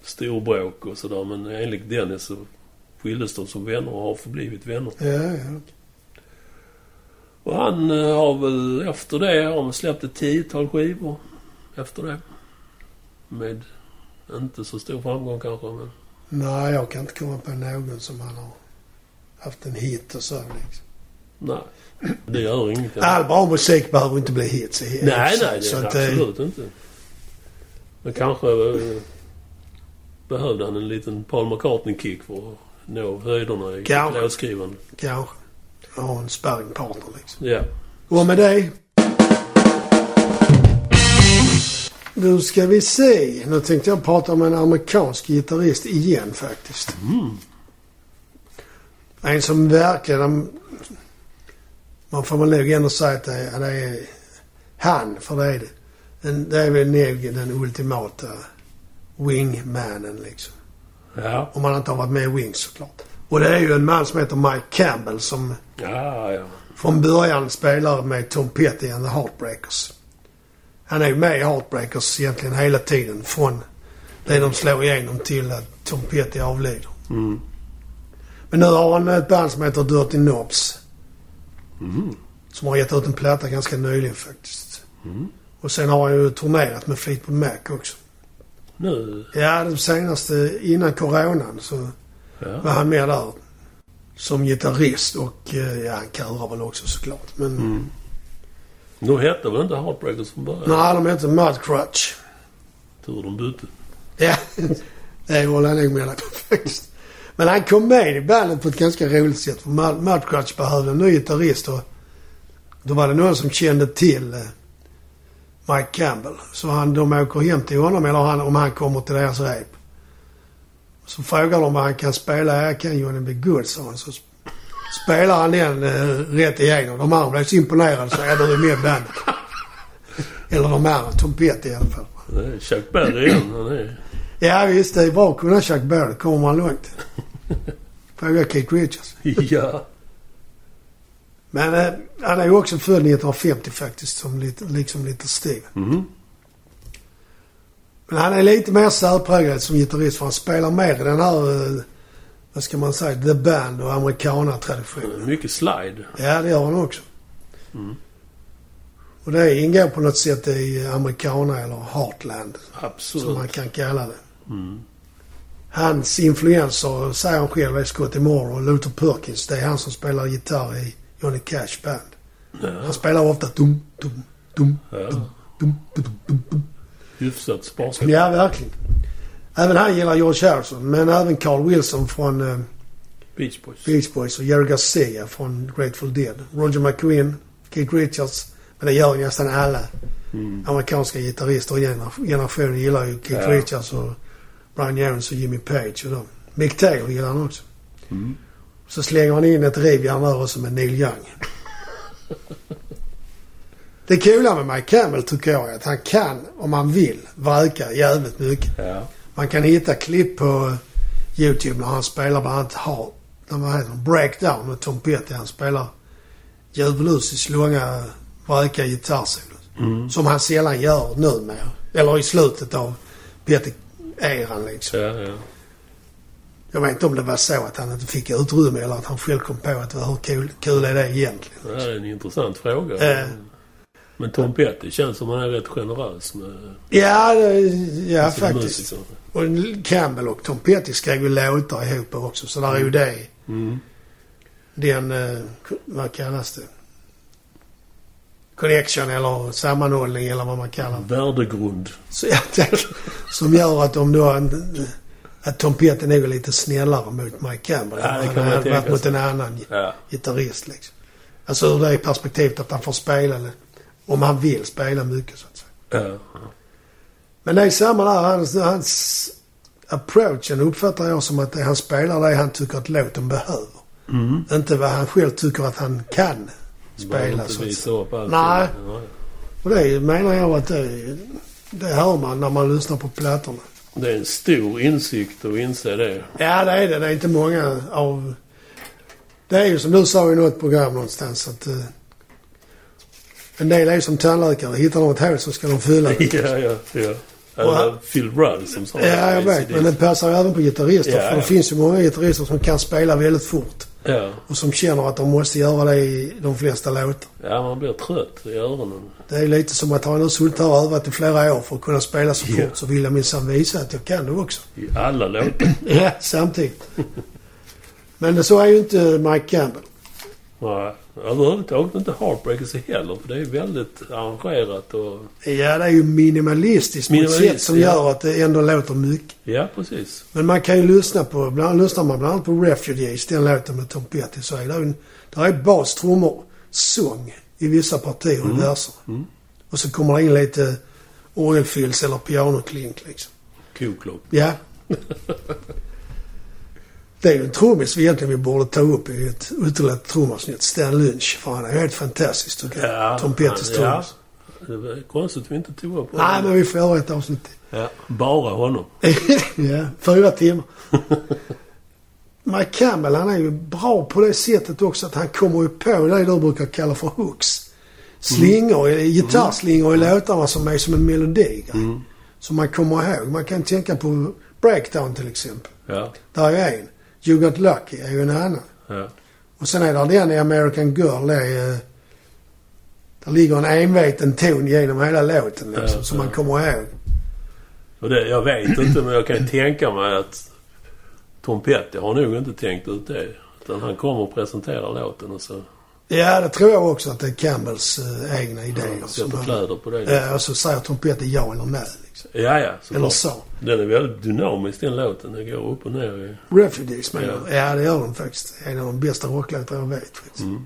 B: storbråk och sådär. Men enligt Dennis så skildes de som vänner och har förblivit vänner.
A: Ja, ja.
B: Och han eh, har väl efter det har han släppt ett tiotal skivor efter det. Med inte så stor framgång kanske men...
A: Nej, jag kan inte komma på någon som han har haft en hit och så liksom.
B: Nej. Det gör ingenting.
A: All bra musik behöver inte bli hits.
B: Nej, nej, det
A: så att, eh,
B: absolut inte. Men kanske eh, behövde han en liten Paul McCartney-kick för att nå höjderna i
A: Kanske.
B: låtskrivandet.
A: Kanske. Ha en sparringpartner liksom.
B: Ja.
A: Och med det... Nu ska vi se. Nu tänkte jag prata om en amerikansk gitarrist igen faktiskt.
B: Mm.
A: En som verkligen... Man får väl nog ändå säga att det är, det är han, för det är det. Den, det är väl nog den ultimata wingmanen liksom.
B: Ja.
A: Om man inte har varit med i Wings såklart. Och det är ju en man som heter Mike Campbell som
B: Ja, ja.
A: från början spelar med Tom Petty and the Heartbreakers. Han är ju med i Heartbreakers egentligen hela tiden. Från det de slår igenom till att Tom Petty avlider.
B: Mm.
A: Men nu har han ett band som heter Dirty Knobs.
B: Mm.
A: Som har gett ut en platta ganska nyligen faktiskt.
B: Mm.
A: Och sen har han ju turnerat med Fleetwood Mac också.
B: Nu...
A: Ja, det senaste innan coronan så var
B: Ja.
A: han med där. Som gitarrist och eh, ja, han körar väl också såklart. Men
B: Mm. Nu hette väl inte Heartbreakers från början?
A: nej, de heter Mudcrutch.
B: Tur de bytte.
A: Ja, (laughs) det håller jag nog med dig faktiskt. Men han kom med i bandet på ett ganska roligt sätt. För Mud- Mudcrutch behövde en ny gitarrist och då var det någon som kände till eh, Mike Campbell. Så han, de åker hem till honom, eller han, om han kommer till deras rep. Så frågar de vad han kan spela. Jag kan Johnny B. Good, sa han. Så sp- spelar han den eh, rätt igenom. De andra blev så imponerade så är du med bandet. Eller de andra, Tom Petty i alla fall.
B: Det är Chuck Berry igen.
A: Ja visst, det är bra att kunna Chuck Berry. kommer man långt. Fråga Keith Richards. (laughs)
B: ja.
A: Men eh, han är ju också född 1950 faktiskt, som lite, liksom lite Steven.
B: Mm.
A: Men han är lite mer särpräglad som gitarrist för han spelar mer i den här, eh, vad ska man säga, the band och amerikanertraditionen.
B: Mycket slide.
A: Ja, det gör han också.
B: Mm.
A: Och det ingår på något sätt i americana eller heartland, som
B: Absolut.
A: man kan kalla det.
B: Mm.
A: Hans influenser, säger han själv, är Scotty Moore och Luther Perkins. Det är han som spelar gitarr i Johnny Cash band.
B: Ja.
A: Han spelar ofta dum, dum, dum,
B: ja.
A: dum, dum, dum, dum, dum.
B: Hyfsat sparsamt.
A: Ja, verkligen. Även han gillar George Harrison, men även Carl Wilson från eh,
B: Beach Boys.
A: Beach Boys och Jerry Garcia från Grateful Dead. Roger McQueen, Keith Richards. Men det gör ju nästan alla
B: Mm.
A: amerikanska gitarrister i gener- generationen gillar ju Keith
B: Ja.
A: Richards och Brian Jones och Jimmy Page och dem. Mick Taylor gillar han också.
B: Mm.
A: Så slänger han in ett rivjärn där också med Neil Young. Det coola med Mike Campbell tycker jag är att han kan, om han vill, vräka jävligt mycket.
B: Ja.
A: Man kan hitta klipp på YouTube när han spelar bland annat Heart, vad heter Breakdown med Tom Petty. Han spelar djävulusiskt långa vräka gitarrsolon.
B: Mm.
A: Som han sällan gör numera. Eller i slutet av Petty-eran liksom.
B: Ja, ja.
A: Jag vet inte om det var så att han inte fick utrymme eller att han själv kom på att hur kul, kul är det egentligen.
B: Det är en intressant fråga.
A: Eh.
B: Men Tom Petty känns som han är rätt generös med
A: Ja, det, ja faktiskt.
B: musiker.
A: Och Campbell och Tom Petty skrev ju låtar ihop också. Så där är ju det.
B: Mm.
A: den, eh, vad kallas det? Connection eller sammanhållning eller vad man kallar det.
B: Värdegrund.
A: Så, ja, det- som gör att de då... en- Att Tom Petty nog är lite snällare mot Mike Campbell.
B: Ja,
A: än han
B: man
A: hade varit mot en annan
B: Ja.
A: gitarrist liksom. Alltså ur det perspektivet att han får spela. Om han vill spela mycket så att säga.
B: Ja.
A: Men det är samma där. Hans, hans approachen uppfattar jag som att han spelar det han tycker att låten behöver.
B: Mm.
A: Inte vad han själv tycker att han kan spela så att
B: upp allt.
A: Nej.
B: Nej.
A: Och det menar jag att det, det hör man när man lyssnar på plattorna.
B: Det är en stor insikt att inse det.
A: Ja, det är det. Det är inte många av... Det är ju som du sa i något program någonstans att... Uh, en del är ju som tandläkare. Hittar de ett hål så ska de fylla det. (laughs)
B: ja, ja, ja. Eller Phil Rudd som sa
A: Ja, jag vet. Men det passar ju även på gitarrister.
B: Ja,
A: för
B: ja.
A: det finns ju många gitarrister som kan spela väldigt fort.
B: Ja.
A: Och som känner att de måste göra det i de flesta låtar.
B: ja, man blir trött i öronen.
A: Det är lite som att har jag suttit här och övat i flera år för att kunna spela så fort
B: Ja.
A: så vill jag minsann visa att jag kan det också.
B: I alla låtar. (clears throat)
A: Ja, samtidigt. Men så är ju inte Mike Campbell.
B: Nej, överhuvudtaget inte Heartbreakers heller. För det är väldigt arrangerat och...
A: Ja, det är ju minimalistiskt på ett
B: Minimalist,
A: sätt som
B: ja.
A: gör att det ändå låter mycket.
B: Ja, precis.
A: Men man kan ju lyssna på, bland, lyssnar man bland annat på Refugees, den låten med Tom Petty, så är det en, där är bas, trummor, sång i vissa partier
B: Mm.
A: i verserna.
B: Mm.
A: Och så kommer det in lite orgelfills eller pianoklink liksom.
B: Koklopp.
A: Ja. (laughs) Det är ju en trummis vi egentligen vi borde ta upp i ett ytterligare trumavsnitt. Stan Lynch. För han är helt fantastisk tycker jag. Tom Pettys
B: ja.
A: trummis.
B: Det var konstigt att vi inte tog upp
A: Nej, men vi får göra ett avsnitt till.
B: Ja, bara honom. (laughs)
A: ja, fyra timmar. (laughs) Mike Campbell han är ju bra på det sättet också att han kommer ju på det du brukar kalla för hooks. Slingor, mm. gitarrslingor i låtarna som är som en melodi.
B: Mm.
A: Som man kommer ihåg. Man kan tänka på Breakdown till exempel.
B: Ja,
A: Där är en. You Got Lucky är ju en annan.
B: ja.
A: Och sen är det den i American Girl. Det är, eh, där ligger en enveten ton genom hela låten liksom,
B: Ja,
A: som man kommer ihåg.
B: Och det, jag vet inte, men jag kan tänka mig att Tom Petty har nog inte tänkt ut det. Utan han kommer och presenterar låten och så
A: Ja, det tror jag också att det är Campbells eh, egna idéer. som
B: sätter kläder på det.
A: Ja, och så säger Tom Petty ja eller nej. Liksom.
B: Ja, ja. såklart.
A: Eller så.
B: Den är väldigt dynamisk den låten. Den går upp och ner i...
A: Refugees menar
B: Ja.
A: Ja, det gör de faktiskt. En av de bästa rocklåtar jag vet faktiskt.
B: Mm.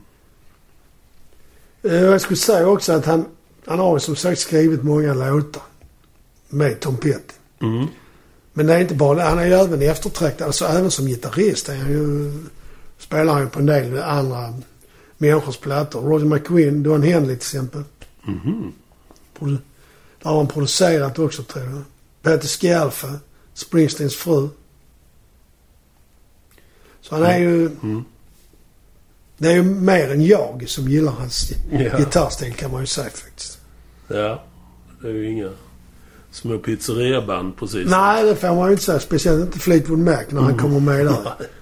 A: Eh, Jag skulle säga också att han, han har ju som sagt skrivit många låtar med Tom Petty.
B: Mm.
A: Men det är inte bara. Han är ju även eftertraktad. Alltså även som gitarrist är han ju, spelar han ju på en del andra människors plattor. Roger McQueen, Don Henley till exempel.
B: Mhm.
A: Produ- Där har han producerat också tror jag. Peter Scialfa, Springsteens fru. Så han är ju...
B: Mm.
A: Det är ju mer än jag som gillar hans
B: Ja.
A: gitarrstil kan man ju säga faktiskt.
B: Ja. Det är ju inga små pizzeriaband precis.
A: Nej, det får man ju inte säga. Speciellt inte Fleetwood Mac när han
B: Mm.
A: kommer med där. (laughs)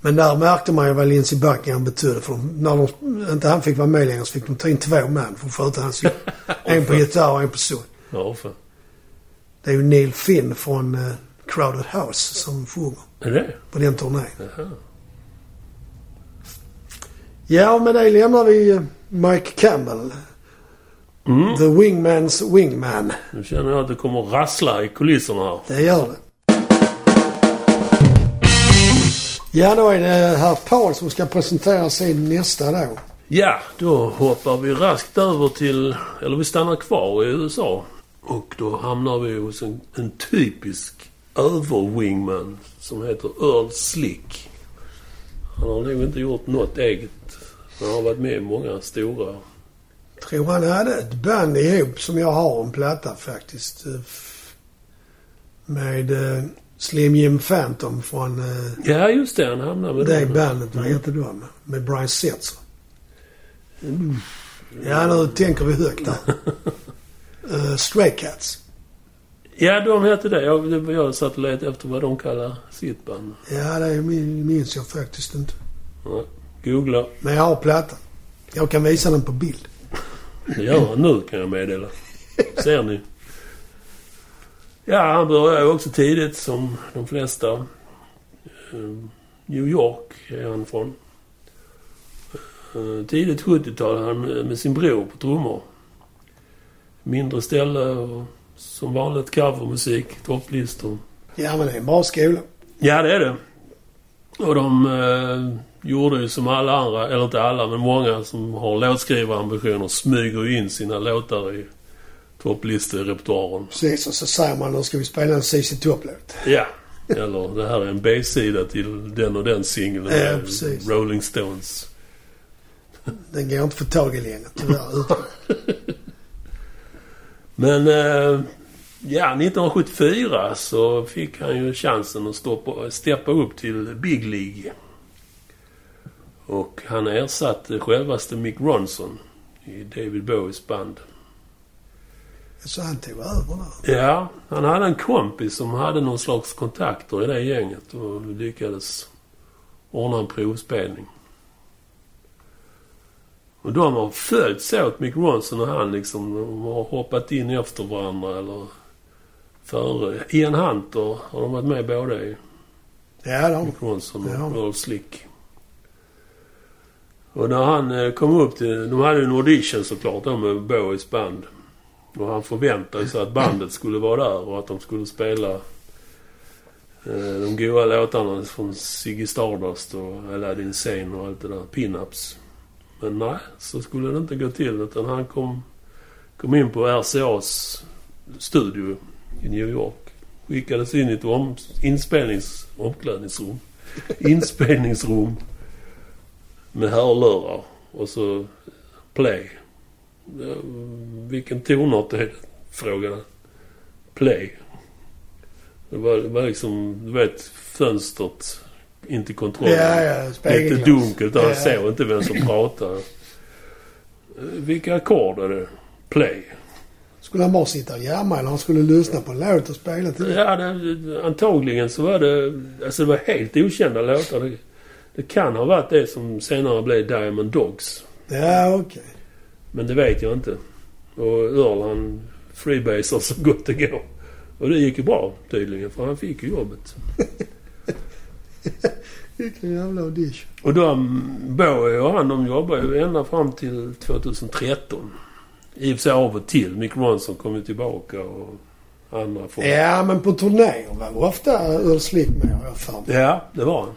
A: Men där märkte man ju vad Lindsey Buckingham betydde. För de, när de, inte han fick vara med längre så fick de ta in två man för att sköta hans jobb. (laughs) En på gitarr och en på sång.
B: Ja, för.
A: Det är ju Neil Finn från uh, Crowded House som sjunger
B: Är det?
A: på den turnén.
B: Jaha.
A: Ja, med det lämnar vi eh, Mike Campbell.
B: Mm.
A: The Wingmans Wingman.
B: Nu känner jag att det kommer rassla i kulisserna här.
A: Det gör det. Ja, då är det herr Paul som ska presentera sin nästa då.
B: Ja, då hoppar vi raskt över till... Eller vi stannar kvar i USA. Och då hamnar vi hos en, en typisk överwingman som heter Earl Slick. Han har nog inte gjort något eget. Han har varit med i många stora...
A: Tror han hade ett band ihop som jag har en platta faktiskt. eh, Med eh, Slim Jim Phantom från eh,
B: Ja, just det. Han hamnar med
A: det
B: dem.
A: bandet. Vad heter de? Med Brian Setzer. Ja, nu tänker vi högt där. uh, (laughs) Stray Cats.
B: Ja, de hette det. Jag, det- jag satt och letade efter vad de kallar sitt band.
A: Ja, det min- minns jag faktiskt inte.
B: Ja, googla.
A: Men jag har plattan. Jag kan visa den på bild.
B: Det han nu kan jag meddela. Ser ni? Ja, han började också tidigt som de flesta. Eh, New York är han från. Eh, Tidigt 70-tal han med med sin bror på trummor. Mindre ställe och som vanligt covermusik, topplistor.
A: Ja, men det är en bra skola.
B: Ja, det är det. Och de eh, gjorde ju som alla andra, eller inte alla, men många som har låtskrivarambitioner smyger ju in sina låtar i topplisterepertoaren.
A: Precis, och så säger man nu ska vi spela en CC Top-låt.
B: Ja. Eller det här är en B-sida till den och den singeln.
A: Ja, precis.
B: Rolling Stones.
A: Den går inte att få tag i längre tyvärr. (laughs)
B: Men eh, ja, 1974 så fick han ju chansen att stoppa, steppa upp till Big League. Och han ersatte självaste Mick Ronson i David Bowies band.
A: Så han tog över där.
B: Ja, han hade en kompis som hade någon slags kontakter i det gänget och lyckades ordna en provspelning. Och de har följts åt, Mick Ronson och han liksom. De har hoppat in efter varandra eller före. Ian Hunter har de varit med båda i.
A: Ja, det har
B: Mick Ronson och
A: Ja.
B: Earl Slick. Och när han eh, kom upp till... De hade ju en audition såklart då med Bowies band. Och han förväntade sig att bandet skulle vara där och att de skulle spela eh, de goa låtarna från Ziggy Stardust och Aladdin Sane och allt det där. Pin-ups. Men nej, så skulle det inte gå till utan han kom, kom in på RCA's studio i New York. Skickades in i ett om, inspelnings... omklädningsrum. (laughs) Inspelningsrum. Med hörlurar. Och så play. Ja, Vilken tonart är det? Frågade. Play. Det var, det var liksom, du vet, fönstret in till kontrollen.
A: Ja, ja.
B: Lite dunkelt och han
A: Ja.
B: såg inte vem som pratade. (clears throat) Eh, Vilka ackord är det? Play.
A: Skulle han bara sitta och jamma eller han skulle lyssna på en låt och spela till?
B: Ja, det, antagligen så var det... Alltså det var helt okända låtar. Det, det kan ha varit det som senare blev Diamond Dogs.
A: Ja, okej.
B: Men det vet jag inte. Och Earl han freebasar så gott det går. Och det gick ju bra tydligen för han fick ju jobbet. (laughs)
A: Vilken jävla audition.
B: Och de, Bowie och han, de jobbade ju ända fram till 2013. I och för sig av och till. Mick Ronson kom ju tillbaka och andra folk.
A: Ja, men på turnéer var ofta Earl Slick med har jag för mig.
B: Ja, det var han.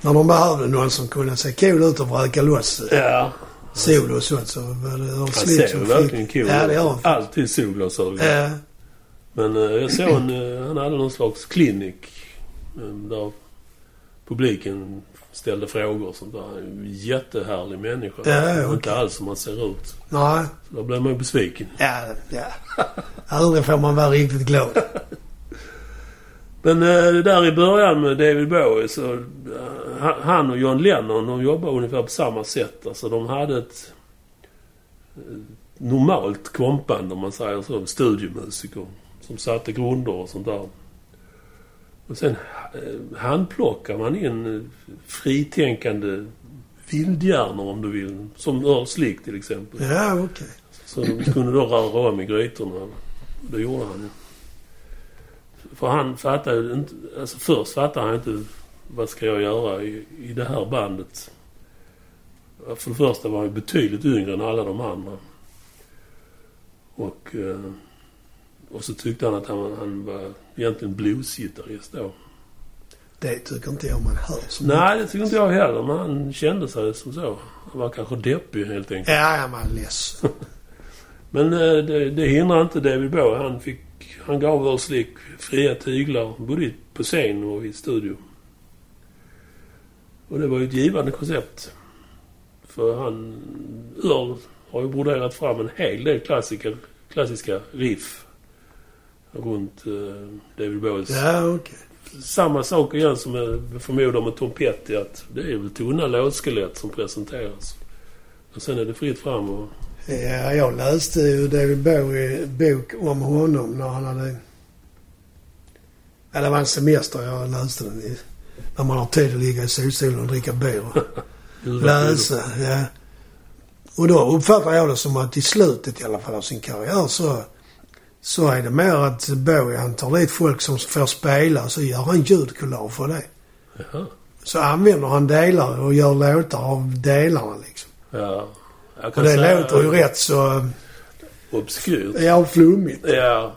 A: När de behövde någon som kunde se cool ut och vräka loss
B: Ja.
A: Solo och sånt så det Earl
B: ser
A: som
B: verkligen cool
A: Ja, det han.
B: Alltid solglasögon.
A: Ja.
B: Men eh, jag såg en, eh, han hade någon slags klinik. eh, där publiken ställde frågor och sånt där. En jättehärlig människa.
A: Ja, okej.
B: Inte alls som han ser ut.
A: Nej.
B: Så då blev man ju besviken.
A: Ja, ja. Aldrig får man vara riktigt glad. (laughs)
B: Men eh, det där i början med David Bowie så... eh, han- och John Lennon, de jobbade ungefär på samma sätt. Alltså de hade ett... eh, Normalt kompband om man säger så. Studiomusiker. Som satte grunder och sånt där. Och sen handplockar man in fritänkande vildhjärnor om du vill. Som Earl Slick till exempel.
A: Ja, okej.
B: Så de kunde då röra om i grytorna. Det gjorde han ju. För han fattade ju inte... Alltså först fattade han inte vad ska jag göra i, i det här bandet. För det första var han betydligt yngre än alla de andra. Och, eh, och så tyckte han att han, han var egentligen bluesgitarrist då.
A: Det tycker inte jag man hör så
B: Nej, det tycker inte jag heller. Men han kände sig som så. Han var kanske deppig helt enkelt.
A: Ja, man är ledsen. (laughs)
B: Men eh, det, det hindrar inte David Bowie. Han, fick, han gav Earl Slick fria tyglar både på scen och i studio. Och det var ju ett givande koncept. För han... Earl har ju broderat fram en hel del klassiker, klassiska riff runt eh, David Bowies.
A: Ja, okej.
B: Samma sak igen som jag förmodar med Tom Petty att det är väl tunna låtskelett som presenteras. Och sen är det fritt fram och...
A: Ja, jag läste ju David Bowie bok om honom när han hade... Ja, det var en semester jag läste den i. När man har tid att ligga i solstolen och dricka bier. (laughs) Läsa, ja. Och då uppfattar jag det som att i slutet i alla fall av sin karriär så, så är det mer att Bowie han tar dit folk som får spela så gör han ljudkollage för det.
B: Jaha.
A: så använder han delar och gör låtar av delarna liksom.
B: Ja.
A: Och det
B: säga
A: låter ju rätt så...
B: obskyrt.
A: Ja, flummigt.
B: Ja.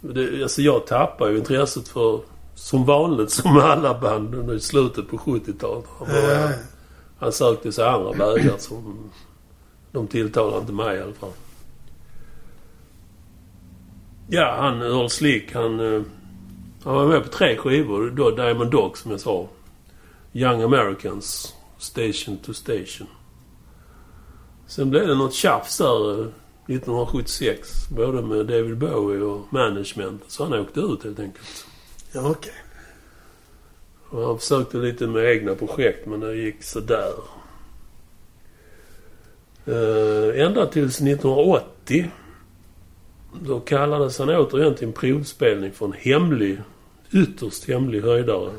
B: Det, alltså jag tappar ju intresset för, som vanligt, (laughs) som alla band under slutet på 70-talet. Han,
A: ja.
B: han sökte sig andra vägar som... De tilltalar inte mig i alla fall. Ja, han Earl Slick, han... eh, Han var med på tre skivor. Då Diamond Dog, som jag sa. Young Americans, Station to Station. Sen blev det något tjafs där eh, 1976. Både med David Bowie och management. Så han åkte ut helt enkelt.
A: Ja, okej.
B: Och han försökte lite med egna projekt men det gick sådär. Uh, ända tills 1980. Då kallades han återigen till en provspelning för en hemlig, ytterst hemlig höjdare.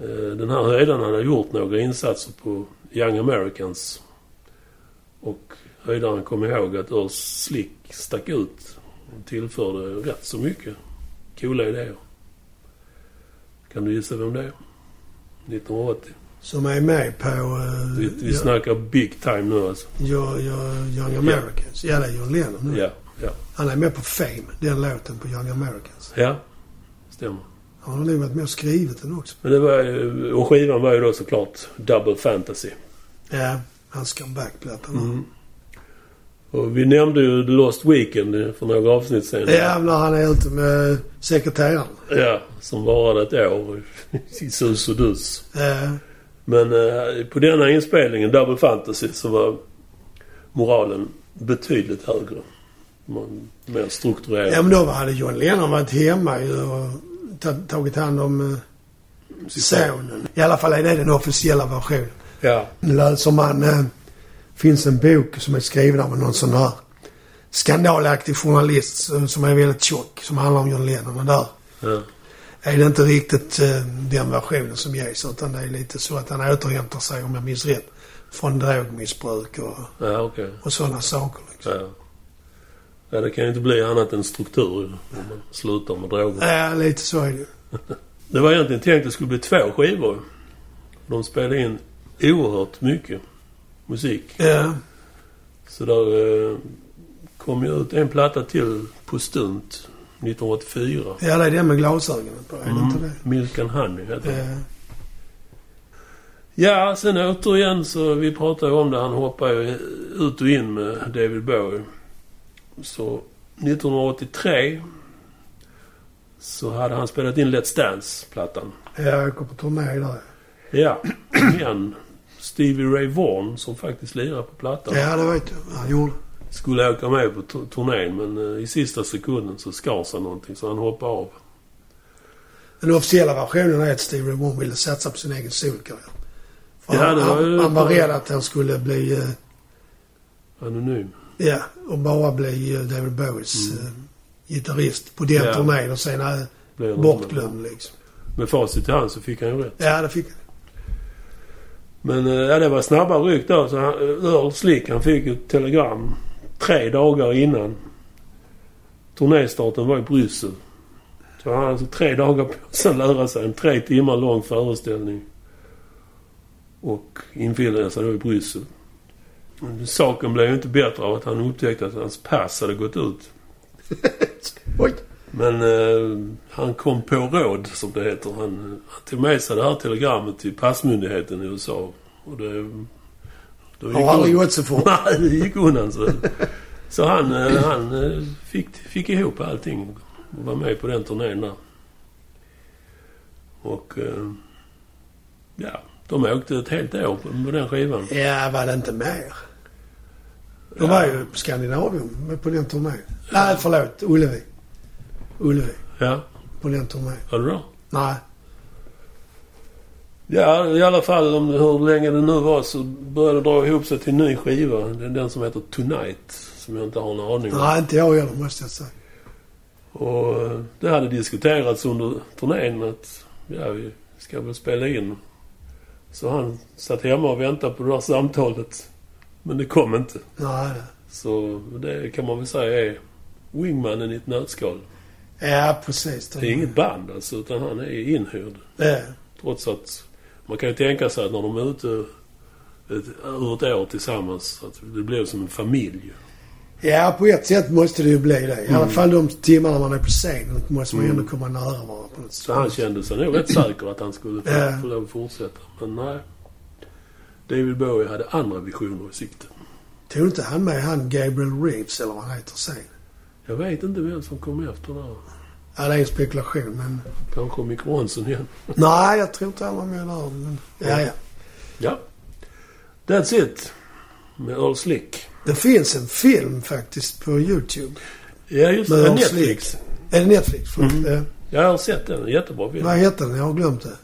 B: Eh, den här höjdaren hade gjort några insatser på Young Americans. Och höjdaren kom ihåg att Earl Slick stack ut och tillförde rätt så mycket coola idéer. Kan du gissa vem det är? 1980.
A: Som är med på... Uh,
B: Vi, vi snackar big time nu alltså.
A: Your, your Young Americans. Ja, det är John Lennon nu.
B: Ja, ja.
A: Han är med på Fame, den låten på Young Americans.
B: Ja, stämmer.
A: Han har nog varit med och skrivit den också.
B: Men det var ju, och skivan var ju då såklart Double Fantasy.
A: Ja, hans comeback-platta.
B: Mm. Och vi nämnde ju The Lost Weekend för några avsnitt sen.
A: Ja, när han är ute med sekreteraren.
B: Ja, som varade ett år i (laughs) sus och dus.
A: Ja,
B: Men eh, på denna inspelningen, Double Fantasy, så var moralen betydligt högre. Man, mer strukturerad.
A: ja men då hade John Lennon varit hemma ju och ta- tagit hand om eh, sonen. I alla fall är det den officiella versionen.
B: Ja.
A: Läser man... Eh, finns en bok som är skriven av någon sån här skandalaktig journalist som- som är väldigt tjock. Som handlar om John Lennon. Och där
B: ja.
A: är det inte riktigt eh, den versionen som ges. Utan det är lite så att han återhämtar sig, om jag minns rätt, från drogmissbruk och,
B: Ja, okej.
A: och sådana saker. Liksom.
B: Ja. ja, det kan ju inte bli annat än struktur om man slutar med droger.
A: Ja, lite så är det (laughs)
B: Det var egentligen tänkt att det skulle bli två skivor. De spelade in oerhört mycket musik.
A: Ja,
B: Så där eh, kom ju ut en platta till på stunt 1984.
A: ja det är det med glasögonen på. Det inte det?
B: Mm. Milk and Honey heter den.
A: Ja.
B: Ja, sen återigen så vi pratade ju om det. Han hoppade ut och in med David Bowie. Så 1983 så hade han spelat in Let's Dance-plattan.
A: Ja, jag går på turné där.
B: Ja, (clears throat) men Stevie Ray Vaughan som faktiskt lirar på plattan
A: Ja, det vet jag. Han gjorde.
B: skulle åka med på tu- turnén men eh, i sista sekunden så skar sig någonting så han hoppade av.
A: Den officiella versionen är att Steve Ray Vaughan ville satsa på sin egen solkarriär.
B: Ja,
A: han,
B: det var
A: han, han var rädd att han skulle bli... eh,
B: Anonym.
A: Ja, och bara bli eh, David Bowies
B: Mm.
A: eh, gitarrist på den
B: Ja.
A: turnén och sen eh, bortglömd liksom.
B: Med facit i hand så fick han ju rätt.
A: Ja, det fick han.
B: Men eh, ja, det var snabba ryck då. Så han, eh, Earl Slick han fick ett telegram tre dagar innan turnéstarten var i Bryssel. Så han hade alltså tre dagar på sig att lära sig en tre timmar lång föreställning. Och infinna sig då i Bryssel. Saken blev ju inte bättre av att han upptäckte att hans pass hade gått ut. (laughs)
A: Oj!
B: Men eh, han kom på råd, som det heter. Han, han tog med sig det här telegrammet till passmyndigheten i USA. Och det... Då gick
A: Har aldrig gått så fort. (laughs)
B: Nej, det gick undan så. Så han, eh, han eh, fick, fick ihop allting och var med på den turnén där. Och... eh, Ja, de åkte ett helt år på den skivan.
A: Ja, var det inte mer? De var ju på Skandinavium med på den turnén. Nej, förlåt. Ullevi. Ullevi.
B: Ja,
A: På den turnén.
B: var det bra?
A: Nej.
B: Ja, i alla fall om hur länge det nu var så började det dra ihop sig till en ny skiva. Det är den som heter Tonight. Som jag inte har en aning om.
A: Nej, inte jag heller måste jag säga.
B: Och eh, det hade diskuterats under turnén att ja, vi ska väl spela in. Så han satt hemma och väntade på det där samtalet. Men det kom inte.
A: Nej.
B: Så det kan man väl säga är Wingmanen i ett nötskal.
A: Ja, precis.
B: Det är inget band alltså, utan han är inhyrd.
A: Ja.
B: Trots att man kan ju tänka sig att när de är ute ett, ur ett år tillsammans att det blir som en familj.
A: Ja, på ett sätt måste det ju bli det. I alla
B: Mm.
A: fall de timmarna man är på scenen måste man ju
B: Mm.
A: ändå komma nära varandra på något sätt.
B: Så han kände sig nog rätt säker att han skulle få, få lov att fortsätta. Men nej. David Bowie hade andra visioner i sikte.
A: Tog inte han med han Gabriel Reeves eller vad han heter sen?
B: Jag vet inte vem som kom efter där.
A: Ja, det är en spekulation men...
B: Kanske Mick Ronson igen.
A: Nej, jag tror inte han var med där. Men... Ja, ja.
B: Ja. That's it. Med Earl Slick.
A: Det finns en film faktiskt på YouTube.
B: Ja, just det. Netflix.
A: Är det Netflix?
B: Mm.
A: Ja.
B: Jag har sett den. Jättebra film.
A: Vad heter den? Jag har glömt det.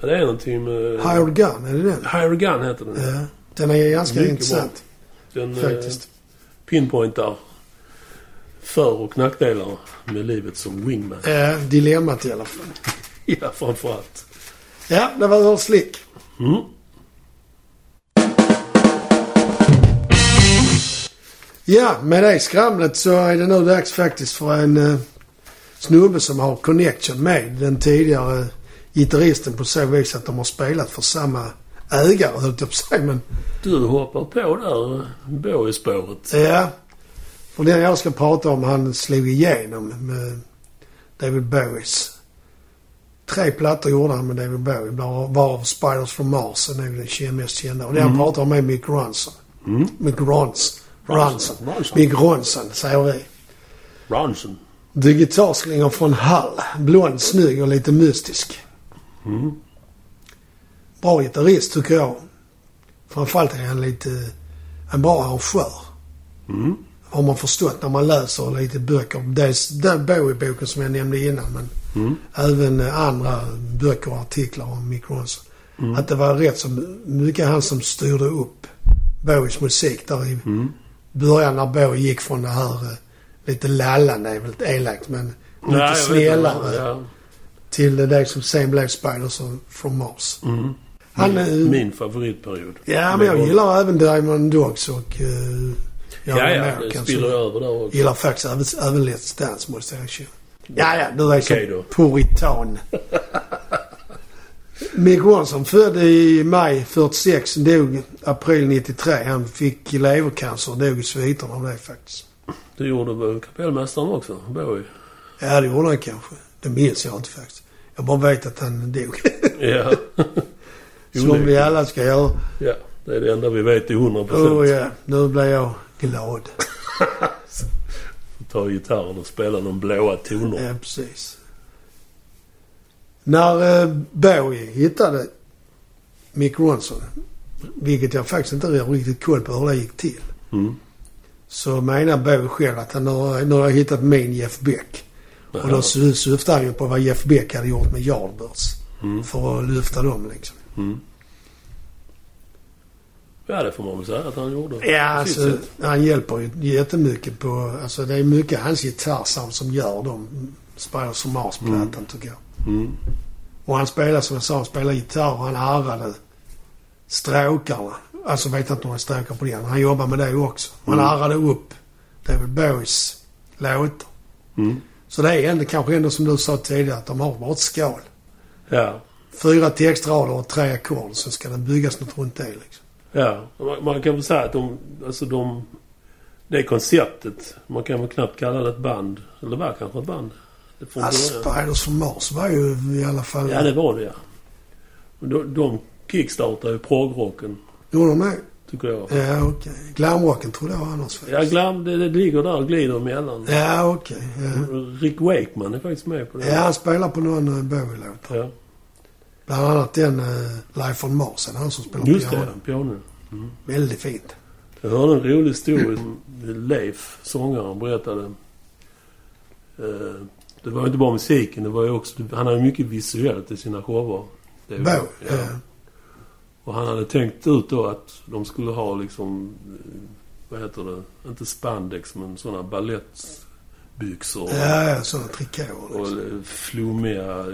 B: Ja, det är någonting med...
A: Hired Gun, är det den?
B: Higher Gun heter den.
A: Ja. Den är ganska
B: Mycket
A: intressant
B: Den eh,
A: faktiskt.
B: pinpointar för och nackdelar med livet som wingman.
A: Ja, dilemmat i alla fall. (laughs)
B: Ja, framförallt.
A: Ja, det var Earl Slick.
B: Mm.
A: Ja, med det skramlet så är det nu dags faktiskt för en uh, snubbe som har connection med den tidigare gitarristen på så vis att de har spelat för samma ägare höll jag på säga. Men
B: Du hoppar på där eh, Bowie-spåret.
A: ja, för den jag ska prata om han slog igenom med David Bowies. Tre plattor gjorde han med David Bowie, varav Spiders from Mars är nog den mest kända. Och det han
B: Mm.
A: pratar om är Mick Ronson.
B: Mm.
A: Mick Rons. Ronson.
B: Ronson.
A: Mick Ronson, säger vi.
B: Ronson.
A: The gitarrslingare från Hall. Blond, snygg och lite mystisk.
B: Mm.
A: Bra gitarrist tycker jag. Framförallt är han lite... En bra arrangör.
B: Mm.
A: Har man förstått när man läser lite böcker. Dels den Bowie-boken som jag nämnde innan men
B: Mm.
A: även eh, andra böcker och artiklar om Mick Ronson.
B: Mm.
A: Att det var rätt så mycket han som styrde upp Bowies musik där i
B: Mm.
A: början när Bowie gick från det här eh, lite lallande är väl elakt men lite
B: vet
A: snällare.
B: Ja.
A: till det som sen blev Spiders from Mars.
B: Mm.
A: Han,
B: min,
A: eh,
B: min favoritperiod.
A: Ja, men jag gillar även Diamond Dogs och uh,
B: Ja, ja. Det spiller över där också.
A: Gillar faktiskt även, även Let's Dance måste jag erkänna. Ja, ja, du är så
B: då.
A: puritan. (laughs) Mick Ronson född i maj 46, dog april 93. Han fick levercancer och dog i sviterna av det faktiskt.
B: Det gjorde väl kapellmästaren också, Bowie?
A: Ja, det gjorde han kanske. Det minns jag inte faktiskt. Jag bara vet att han dog.
B: Ja. (laughs) (laughs)
A: Som vi alla ska göra.
B: Ja, det är det enda vi vet till 100 procent.
A: Åh ja, nu blir jag glad. (laughs)
B: Ta gitarren och spela de blåa tonerna.
A: Ja, precis. När eh, Bowie hittade Mick Ronson, vilket jag faktiskt inte har riktigt koll på hur det gick till,
B: Mm.
A: så menar Bowie själv att han har, nu har jag hittat min Jeff Beck. Och då sy- syftar han ju på vad Jeff Beck hade gjort med Yardbirds.
B: Mm.
A: För att lyfta dem liksom.
B: Mm. Ja, det får man väl säga att han gjorde.
A: Ja, alltså,
B: sätt.
A: han hjälper ju jättemycket på... Alltså det är mycket hans gitarrsound som gör de Spiders from Mars-plattan
B: Mm.
A: tycker jag.
B: Mm.
A: Och han spelar som jag sa, han spelar gitarr och han arrade stråkarna. Alltså vet inte om han stråkar på det. men Han jobbar med det också. Han
B: Mm.
A: arrade upp David Bowies låtar.
B: Mm.
A: Så det är ändå, kanske ändå som du sa tidigare att de har bara ett skal.
B: Ja.
A: Fyra textrader och tre ackord. Så ska det byggas något runt det liksom.
B: Ja. Man, man kan väl säga att de... Alltså de... Det konceptet. Man kan väl knappt kalla det ett band. Eller det var kanske ett band.
A: Ja, Spiders from Mars var ju i alla fall...
B: Ja, det var det ja. De, de kickstartade ju progrocken,
A: Gjorde de det?
B: tycker jag.
A: Ja, okej. Glamrocken trodde jag annars
B: Ja, glam, det, det ligger där och glider emellan.
A: Ja, okej. Ja.
B: Rick Wakeman är faktiskt med på det.
A: ja, han spelar på någon Bowie-låt.
B: Ja.
A: Bland annat den uh, Life on Mars. Han som spelar
B: Just
A: piano.
B: det, piano. Mm.
A: Väldigt fint.
B: Jag hörde en rolig historia. Leif, sångaren, berättade. Eh, det var inte bara musiken. Det var ju också, han hade mycket visuellt i sina shower. Det ju-
A: Bowie,
B: ja. Och han hade tänkt ut då att de skulle ha liksom, eh, vad heter det, inte spandex men sådana balettbyxor.
A: Ja, ja, sådana trikåer.
B: Och
A: Liksom.
B: eh, flummiga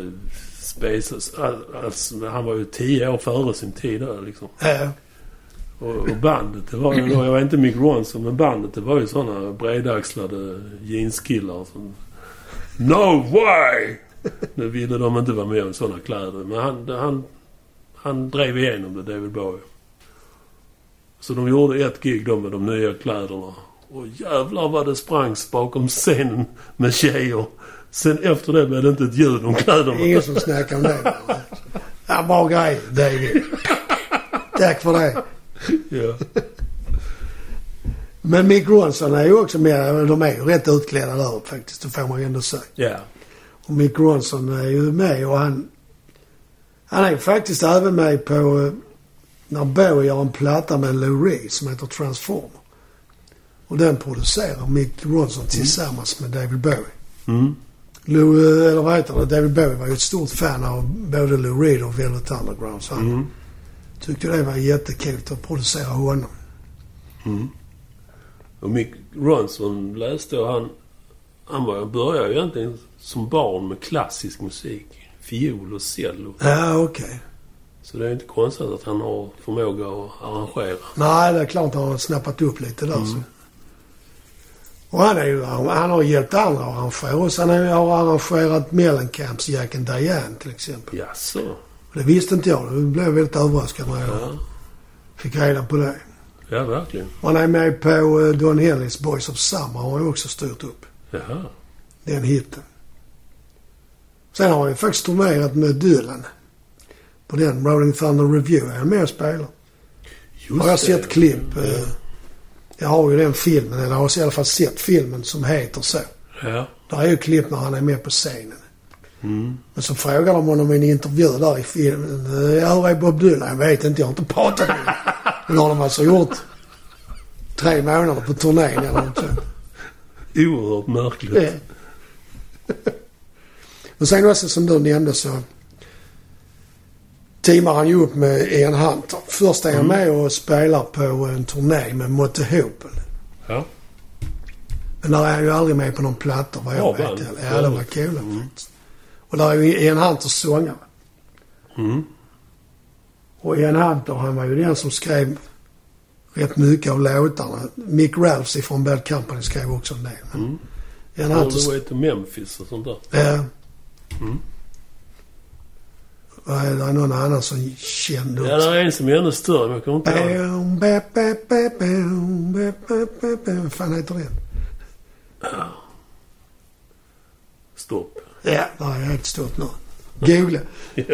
B: spaces. All- Alltså, han var ju tio år före sin tid där liksom.
A: Ja,
B: Och, och bandet, det var ju då, jag var inte Mick Ronson, men bandet det var ju sådana bredaxlade jeanskillar som... No way! Nu ville de inte vara med om sådana kläder. Men han, han, han drev igenom det, David Bowie. Så de gjorde ett gig då med de nya kläderna. Och jävlar vad det sprangs bakom scenen med tjejer. Sen efter det blev det inte ett ljud om kläderna.
A: Ingen som snackar om det. Ja, bra grej David. Tack för det.
B: Ja.
A: Men Mick Ronson är ju också med. De är ju rätt utklädda där uppe faktiskt. Det får man ju ändå säga.
B: ja.
A: Och Mick Ronson är ju med och han... Han är ju faktiskt även med på... eh, När Bowie gör en platta med Lou Reed som heter Transformer. Och den producerar Mick Ronson tillsammans med David Bowie.
B: Mm.
A: Lou, eh, eller vad heter det? David Bowie var ju ett stort fan av både Lou Reed och Velvet Underground. Så han
B: Mm.
A: tyckte det var jättekul att producera honom.
B: Mm. Och Mick Ronson läste och han... Han var, började ju egentligen som barn med klassisk musik. Fiol och cello.
A: Ja, okej.
B: Så det är inte konstigt att han har förmåga att arrangera.
A: Nej, det är klart han har snappat upp lite där. Så. Och han, är ju, han, han har hjälpt andra att arrangera. Och sen har han arrangerat Mellencamps Jack and Diane till exempel.
B: Jaså?
A: Det visste inte jag. Det blev jag väldigt överraskad när jag
B: Ja.
A: fick reda på det.
B: Ja, verkligen.
A: Han är med på eh, Don Henleys Boys of Summer. har han också styrt upp.
B: Jaha.
A: Den hitten. Sen har han ju faktiskt turnerat med Dylan. På den Rolling Thunder Review är han med och spelar.
B: Just
A: Har jag
B: det.
A: sett klipp. eh, Jag har ju den filmen, eller har i alla fall sett filmen som heter så.
B: Ja.
A: Där är ju klipp när han är med på scenen.
B: Mm.
A: Men så frågar de honom i en intervju där i filmen. Ja, hur är Bob Dylan? Jag vet inte, jag har inte pratat med honom. (laughs) Men har de alltså gjort tre månader på turnén eller något sånt.
B: Oerhört märkligt.
A: Ja. Men sen också som du nämnde så teamar han ju upp med Ian Hunter. Först är han med och spelar på en turné med Motte Hoople.
B: Ja.
A: Men där är han ju aldrig med på någon platta vad jag
B: Bra
A: vet.
B: band.
A: Ja, de var coola faktiskt. Och där är ju Ian Hunter sångare.
B: Mm.
A: Och Ian Hunter han var ju den som skrev rätt mycket av låtarna. Mick Ralphs från Bad Company skrev också en del.
B: Mm.
A: Ian
B: All
A: Hunter
B: the way to Memphis och sånt där.
A: Ja.
B: Mm.
A: Är det någon annan som känd
B: Ja,
A: också?
B: det är en som är ännu större, men jag kommer inte ihåg.
A: Vad fan heter den?
B: Stopp.
A: Ja, det jag helt stått nu. Googla. (laughs)
B: Ja.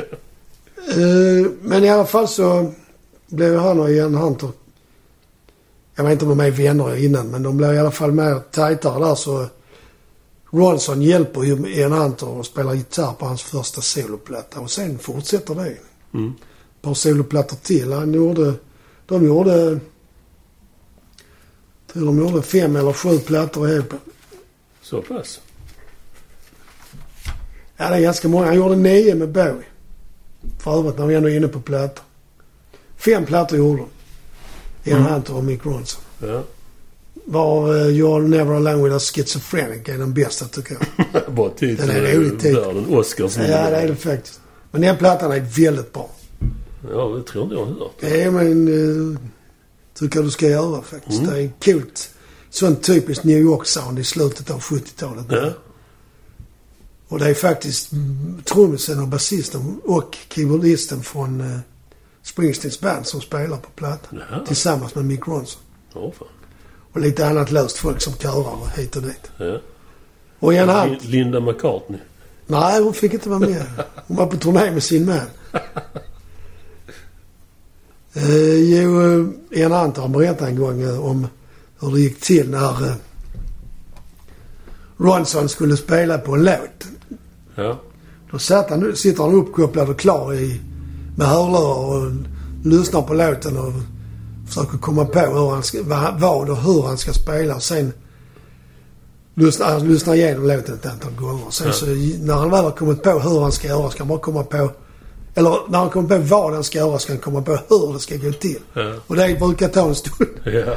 A: Eh, men i alla fall så blev han och Ian Hunter... Jag vet inte om de är vänner innan, men de blev i alla fall mer tajtare där så... Ronson hjälper ju Ian Hunter och spelar gitarr på hans första soloplatta och sen fortsätter det.
B: Mm.
A: Ett par soloplattor till. Han gjorde... De gjorde... Jag tror de gjorde fem eller sju plattor ihop.
B: Så pass.
A: Ja, det är ganska många. Han gjorde nio med Bowie. För övrigt när vi ändå är inne på plattor. Fem plattor gjorde de. Ian
B: Mm.
A: Hunter och Mick Ronson.
B: Ja.
A: Var You're Never Alone With A Schizophrenic är den bästa tycker jag. (laughs)
B: Bara titeln
A: Den är rolig titel.
B: värd en Oscar som
A: ja, det är det faktiskt. Men den plattan är väldigt bra.
B: Ja, det tror inte jag har hört.
A: Är men... Uh, tycker jag du ska göra faktiskt.
B: Mm.
A: Det är coolt. Sånt typiskt New York-sound i slutet av 70-talet.
B: Ja.
A: Och det är faktiskt mm, trummisen och basisten och keyboardisten från uh, Springsteens band som spelar på plattan.
B: Jaha.
A: Tillsammans med Mick Ronson.
B: Ja, fan.
A: Och lite annat löst folk som körar hit och dit.
B: Ja.
A: Och Hunt.
B: Lin- Linda McCartney.
A: Nej, hon fick inte vara med. Hon var på turné med sin man. (laughs) Eh, jo, eh, Ian Hunt har berättat en gång eh, om hur det gick till när eh, Ronson skulle spela på en låt.
B: Ja.
A: Då satt han, sitter han uppkopplad och klar i, med hörlurar och lyssnar på låten och försöker komma på hur han ska, vad, och hur han ska spela. Och sen lyssnar han lyssnar igenom låten ett antal gånger. Sen
B: Ja.
A: så när han väl har kommit på hur han ska göra ska han bara komma på... Eller när han kommer på vad han ska göra ska han komma på hur det ska gå till.
B: Ja.
A: Och det brukar ta en stund. (laughs)
B: Ja.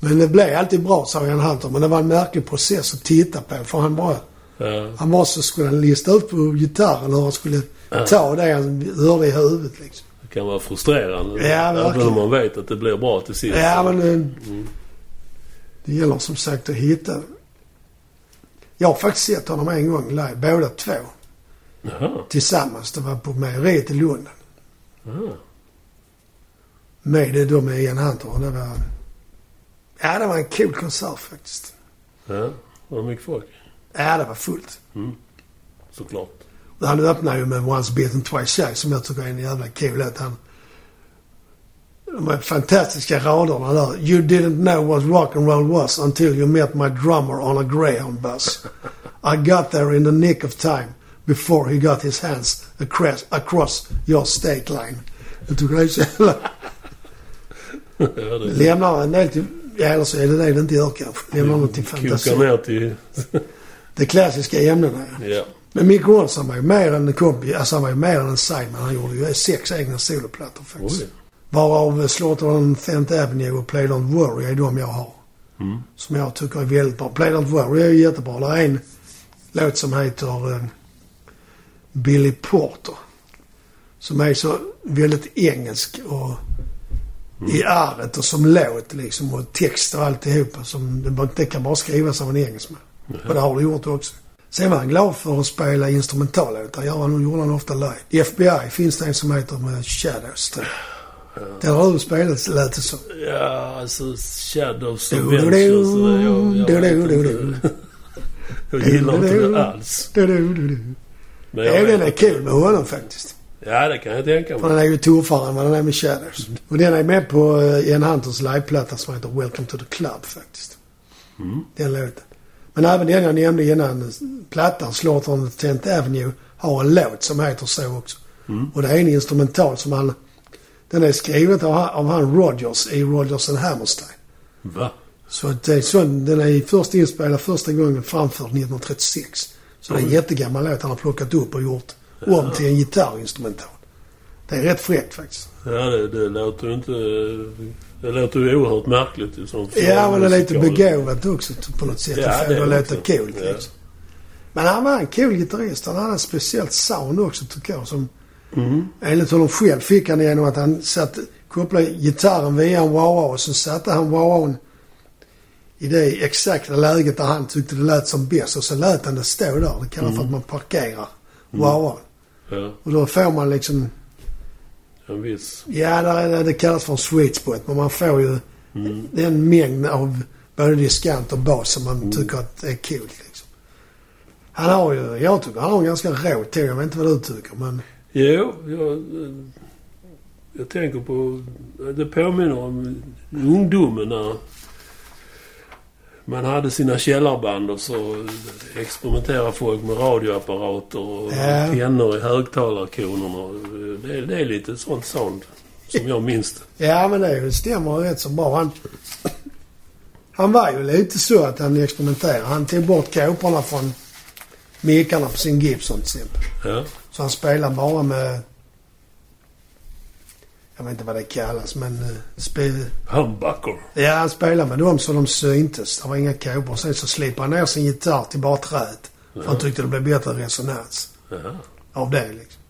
A: Men det blev alltid bra, sa Ian Hunter. Men det var en märklig process att titta på. För han bara...
B: Ja.
A: Han var så skulle han lista ut på gitarren hur han skulle ta det han hörde i huvudet liksom.
B: Det kan vara frustrerande.
A: Ja,
B: Även
A: verkligen.
B: om man vet att det blir bra till sist.
A: Ja, men eh,
B: Mm.
A: det gäller som sagt att hitta... Jag har faktiskt sett honom en gång live, båda två.
B: Jaha.
A: tillsammans. Det var på mejeriet i Lund.
B: Jaha.
A: Med det då med Ian Hunter. Och Det var... Ja, det var en cool konsert faktiskt.
B: Ja. Var det mycket folk?
A: Ja, det var fullt.
B: Mm. Såklart.
A: Han öppnar ju med Once Bitten Twice Shy som jag tycker är en jävla cool låt. Han... De här fantastiska raderna där. You didn't know what rock and roll was until you met my drummer on a greyhound bus. I got there in the nick of time before he got his hands across, across your state line. Jag tycker det är så jävla...
B: det
A: Lämnar en del till... Ja, eller så är det det det inte gör kanske. Lämnar något till
B: kokar
A: fantasi.
B: ner till...
A: De klassiska ämnena. ja.
B: ja.
A: Men Mick Ronson var ju mer än en kompis. Alltså han var ju mer än en sideman. Han gjorde ju sex egna soloplattor faktiskt.
B: Oj.
A: Varav Slaughter on Fifth Avenue och Play Don't Worry är de jag har.
B: Mm.
A: Som jag tycker är väldigt bra. Play Don't Worry är ju jättebra. Det är en låt som heter eh, Billy Porter. Som är så väldigt engelsk och i arret och som låt liksom och text och alltihopa. Som det, det kan bara skrivas av en engelsman. Och det har du gjort också. Sen var han glad för att spela instrumentallåtar. Gör han, gjorde han ofta live. I FBI finns det en som heter med Shadows tror jag. Den har du spelat lät det som.
B: Ja, alltså Shadows
A: du,
B: Ventures.
A: du,
B: Jag, jag, vet inte. (laughs) jag gillar inte det alls. Men
A: Ja,
B: jag
A: den är kul med honom faktiskt.
B: Ja, det kan jag tänka
A: För
B: mig.
A: den är ju tuffare än vad den är med Shadows. Och den är med på uh, Ian Hunters liveplatta som heter Welcome to the Club faktiskt.
B: Mm.
A: Den låten. Men även den jag nämnde innan, plattan Slaughter on the 10th Avenue, har en låt som heter så också.
B: Mm.
A: Och det är en instrumental som han... Den är skriven av, han- av han Rogers i Rogers and Hammerstein.
B: Va?
A: Så det är sån, den är först inspelad första gången framförd 1936. Så det är en jättegammal låt han har plockat upp och gjort om till en gitarrinstrumental. Det är rätt fräckt faktiskt.
B: Ja, det, det låter ju inte... Det låter ju oerhört märkligt. sånt
A: Ja, men det är lite begåvat också på något sätt.
B: Ja, det
A: det
B: också.
A: coolt
B: Ja.
A: liksom. Men han var en cool gitarrist. Han hade ett speciellt sound också tycker jag. Som
B: Mm.
A: enligt honom själv fick han genom att han satt, kopplade gitarren via en wah och så satte han wawan i det exakta läget där han tyckte det lät som bäst. Och så lät han det stå där. Det kallas för att man parkerar wawan.
B: Ja,
A: Och då får man liksom,
B: en viss...
A: ja det, är- det kallas för en sweet spot. Men man får ju
B: Mm.
A: den mängd av både diskant och bas som man tycker att är kul liksom. Han har ju, jag tycker han har en ganska rå ton. Jag vet inte vad du tycker men...
B: Jo, jag, jag tänker på... Det påminner om ungdomen när man hade sina källarband och så experimenterade folk med radioapparater och
A: Ja.
B: pennor i högtalarkonerna. Det, det är lite sånt sound som jag minns det.
A: Ja men det stämmer rätt så bra. Han, han var ju lite så att han experimenterade. Han tog bort kåporna från mickarna på sin Gibson till exempel.
B: Ja.
A: Så han spelar bara med... Jag vet inte vad det kallas men... eh, Spe,
B: Humbucker.
A: ja, han spelar med dem så de syntes. Det var inga kåpor. Sen så slipade han ner sin gitarr till bara träet. För han tyckte det blev bättre resonans
B: Jaha.
A: av det liksom.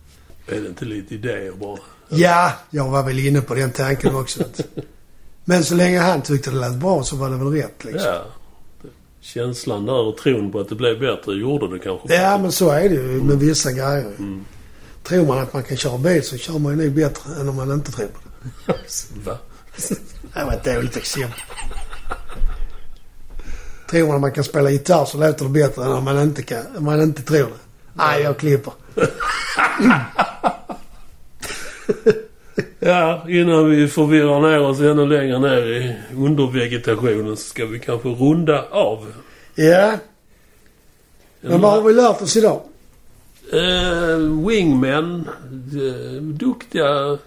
B: Är det inte lite idéer bara?
A: Ja, jag var väl inne på den tanken också. (laughs) Men så länge han tyckte det lät bra så var det väl rätt liksom.
B: Ja. Känslan där och tron på att det blev bättre gjorde det kanske.
A: Ja, men så är det ju med vissa grejer.
B: Mm.
A: Tror man att man kan köra bil så kör man ju nog bättre än om man inte tror på det. (laughs)
B: Va? (laughs)
A: Det var ett dåligt exempel. Tror man att man kan spela gitarr så låter det bättre än om man inte kan. Om man inte tror det. Nej, jag klipper. (laughs)
B: Ja, innan vi förvirrar ner oss ännu längre ner i undervegetationen så ska vi kanske runda av.
A: Ja, men vad har vi lärt oss idag?
B: Eh, wingmen, eh, duktiga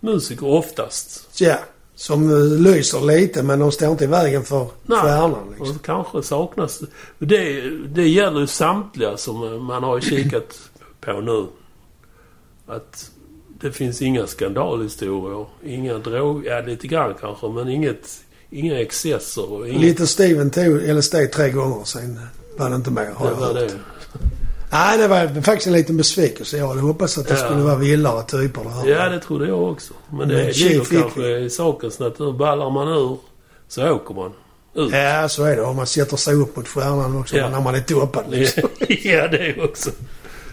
B: musiker oftast.
A: Ja, som eh, lyser lite men de står inte i vägen för
B: Nej.
A: stjärnan liksom.
B: Och kanske saknas... Det, det gäller ju samtliga som man har kikat på nu. Att det finns inga skandalhistorier. Inga drog... Ja, lite grann kanske, men inget... Inga excesser och inget...
A: Lite Steven tog LSD tre gånger sen var det inte mer har
B: Det
A: jag
B: var
A: hört.
B: det.
A: Nej, det var faktiskt en liten besvikelse. Jag hade hoppats att det
B: Ja.
A: skulle vara vildare typer det här.
B: Ja, det trodde jag också. Men det
A: Men
B: ligger kanske i sakens natur. Ballar man ur så åker man ut.
A: Ja, så är det. Om man sätter sig upp mot stjärnan också
B: Ja.
A: när man är toppad liksom. (laughs)
B: ja, det är också.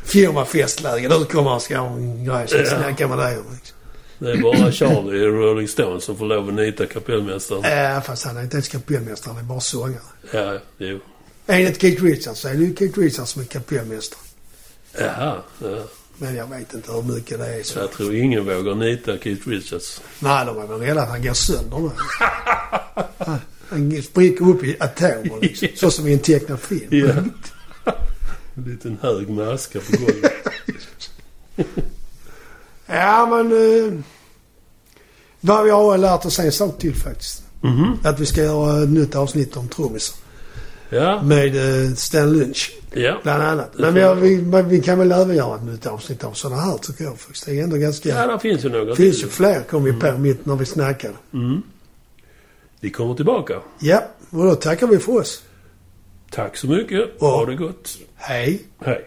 A: firmafestläge. Nu kommer han ska ha en grej. Så
B: Ja.
A: snackar med dig om. Liksom.
B: Det är bara Charlie i Rolling Stones som får lov att nita kapellmästaren.
A: Äh, fast han är inte ens kapellmästare. Han är bara sångare.
B: Ja, jo.
A: Enligt Keith Richards så är det ju Keith Richards som är kapellmästare.
B: Jaha. Ja.
A: Men jag vet inte hur mycket det är. Så.
B: Jag tror ingen vågar nita Keith Richards.
A: Nej, de är väl rädda att han går sönder nu. Han- spricker upp i atomer liksom. Så som i en tecknad film.
B: Ja. En liten hög med aska på golvet.
A: Ja, men... Eh, vad vi har lärt oss en sak till faktiskt.
B: Mhm.
A: Att vi ska göra ett nytt avsnitt om trummisar.
B: Ja.
A: Med eh, Stan Lynch,
B: Ja.
A: bland annat.
B: Det
A: Men vi, har,
B: vi.
A: vi, kan väl även göra ett nytt avsnitt av sådana här tycker jag faktiskt. Det är ändå ganska...
B: Ja, där finns ju några
A: Det finns ju fler kom vi på mitt när vi snackade.
B: Mm. Vi kommer tillbaka.
A: Ja, och då tackar vi för oss.
B: Tack så mycket.
A: Ja.
B: Ha det gott.
A: Hej!
B: Hej.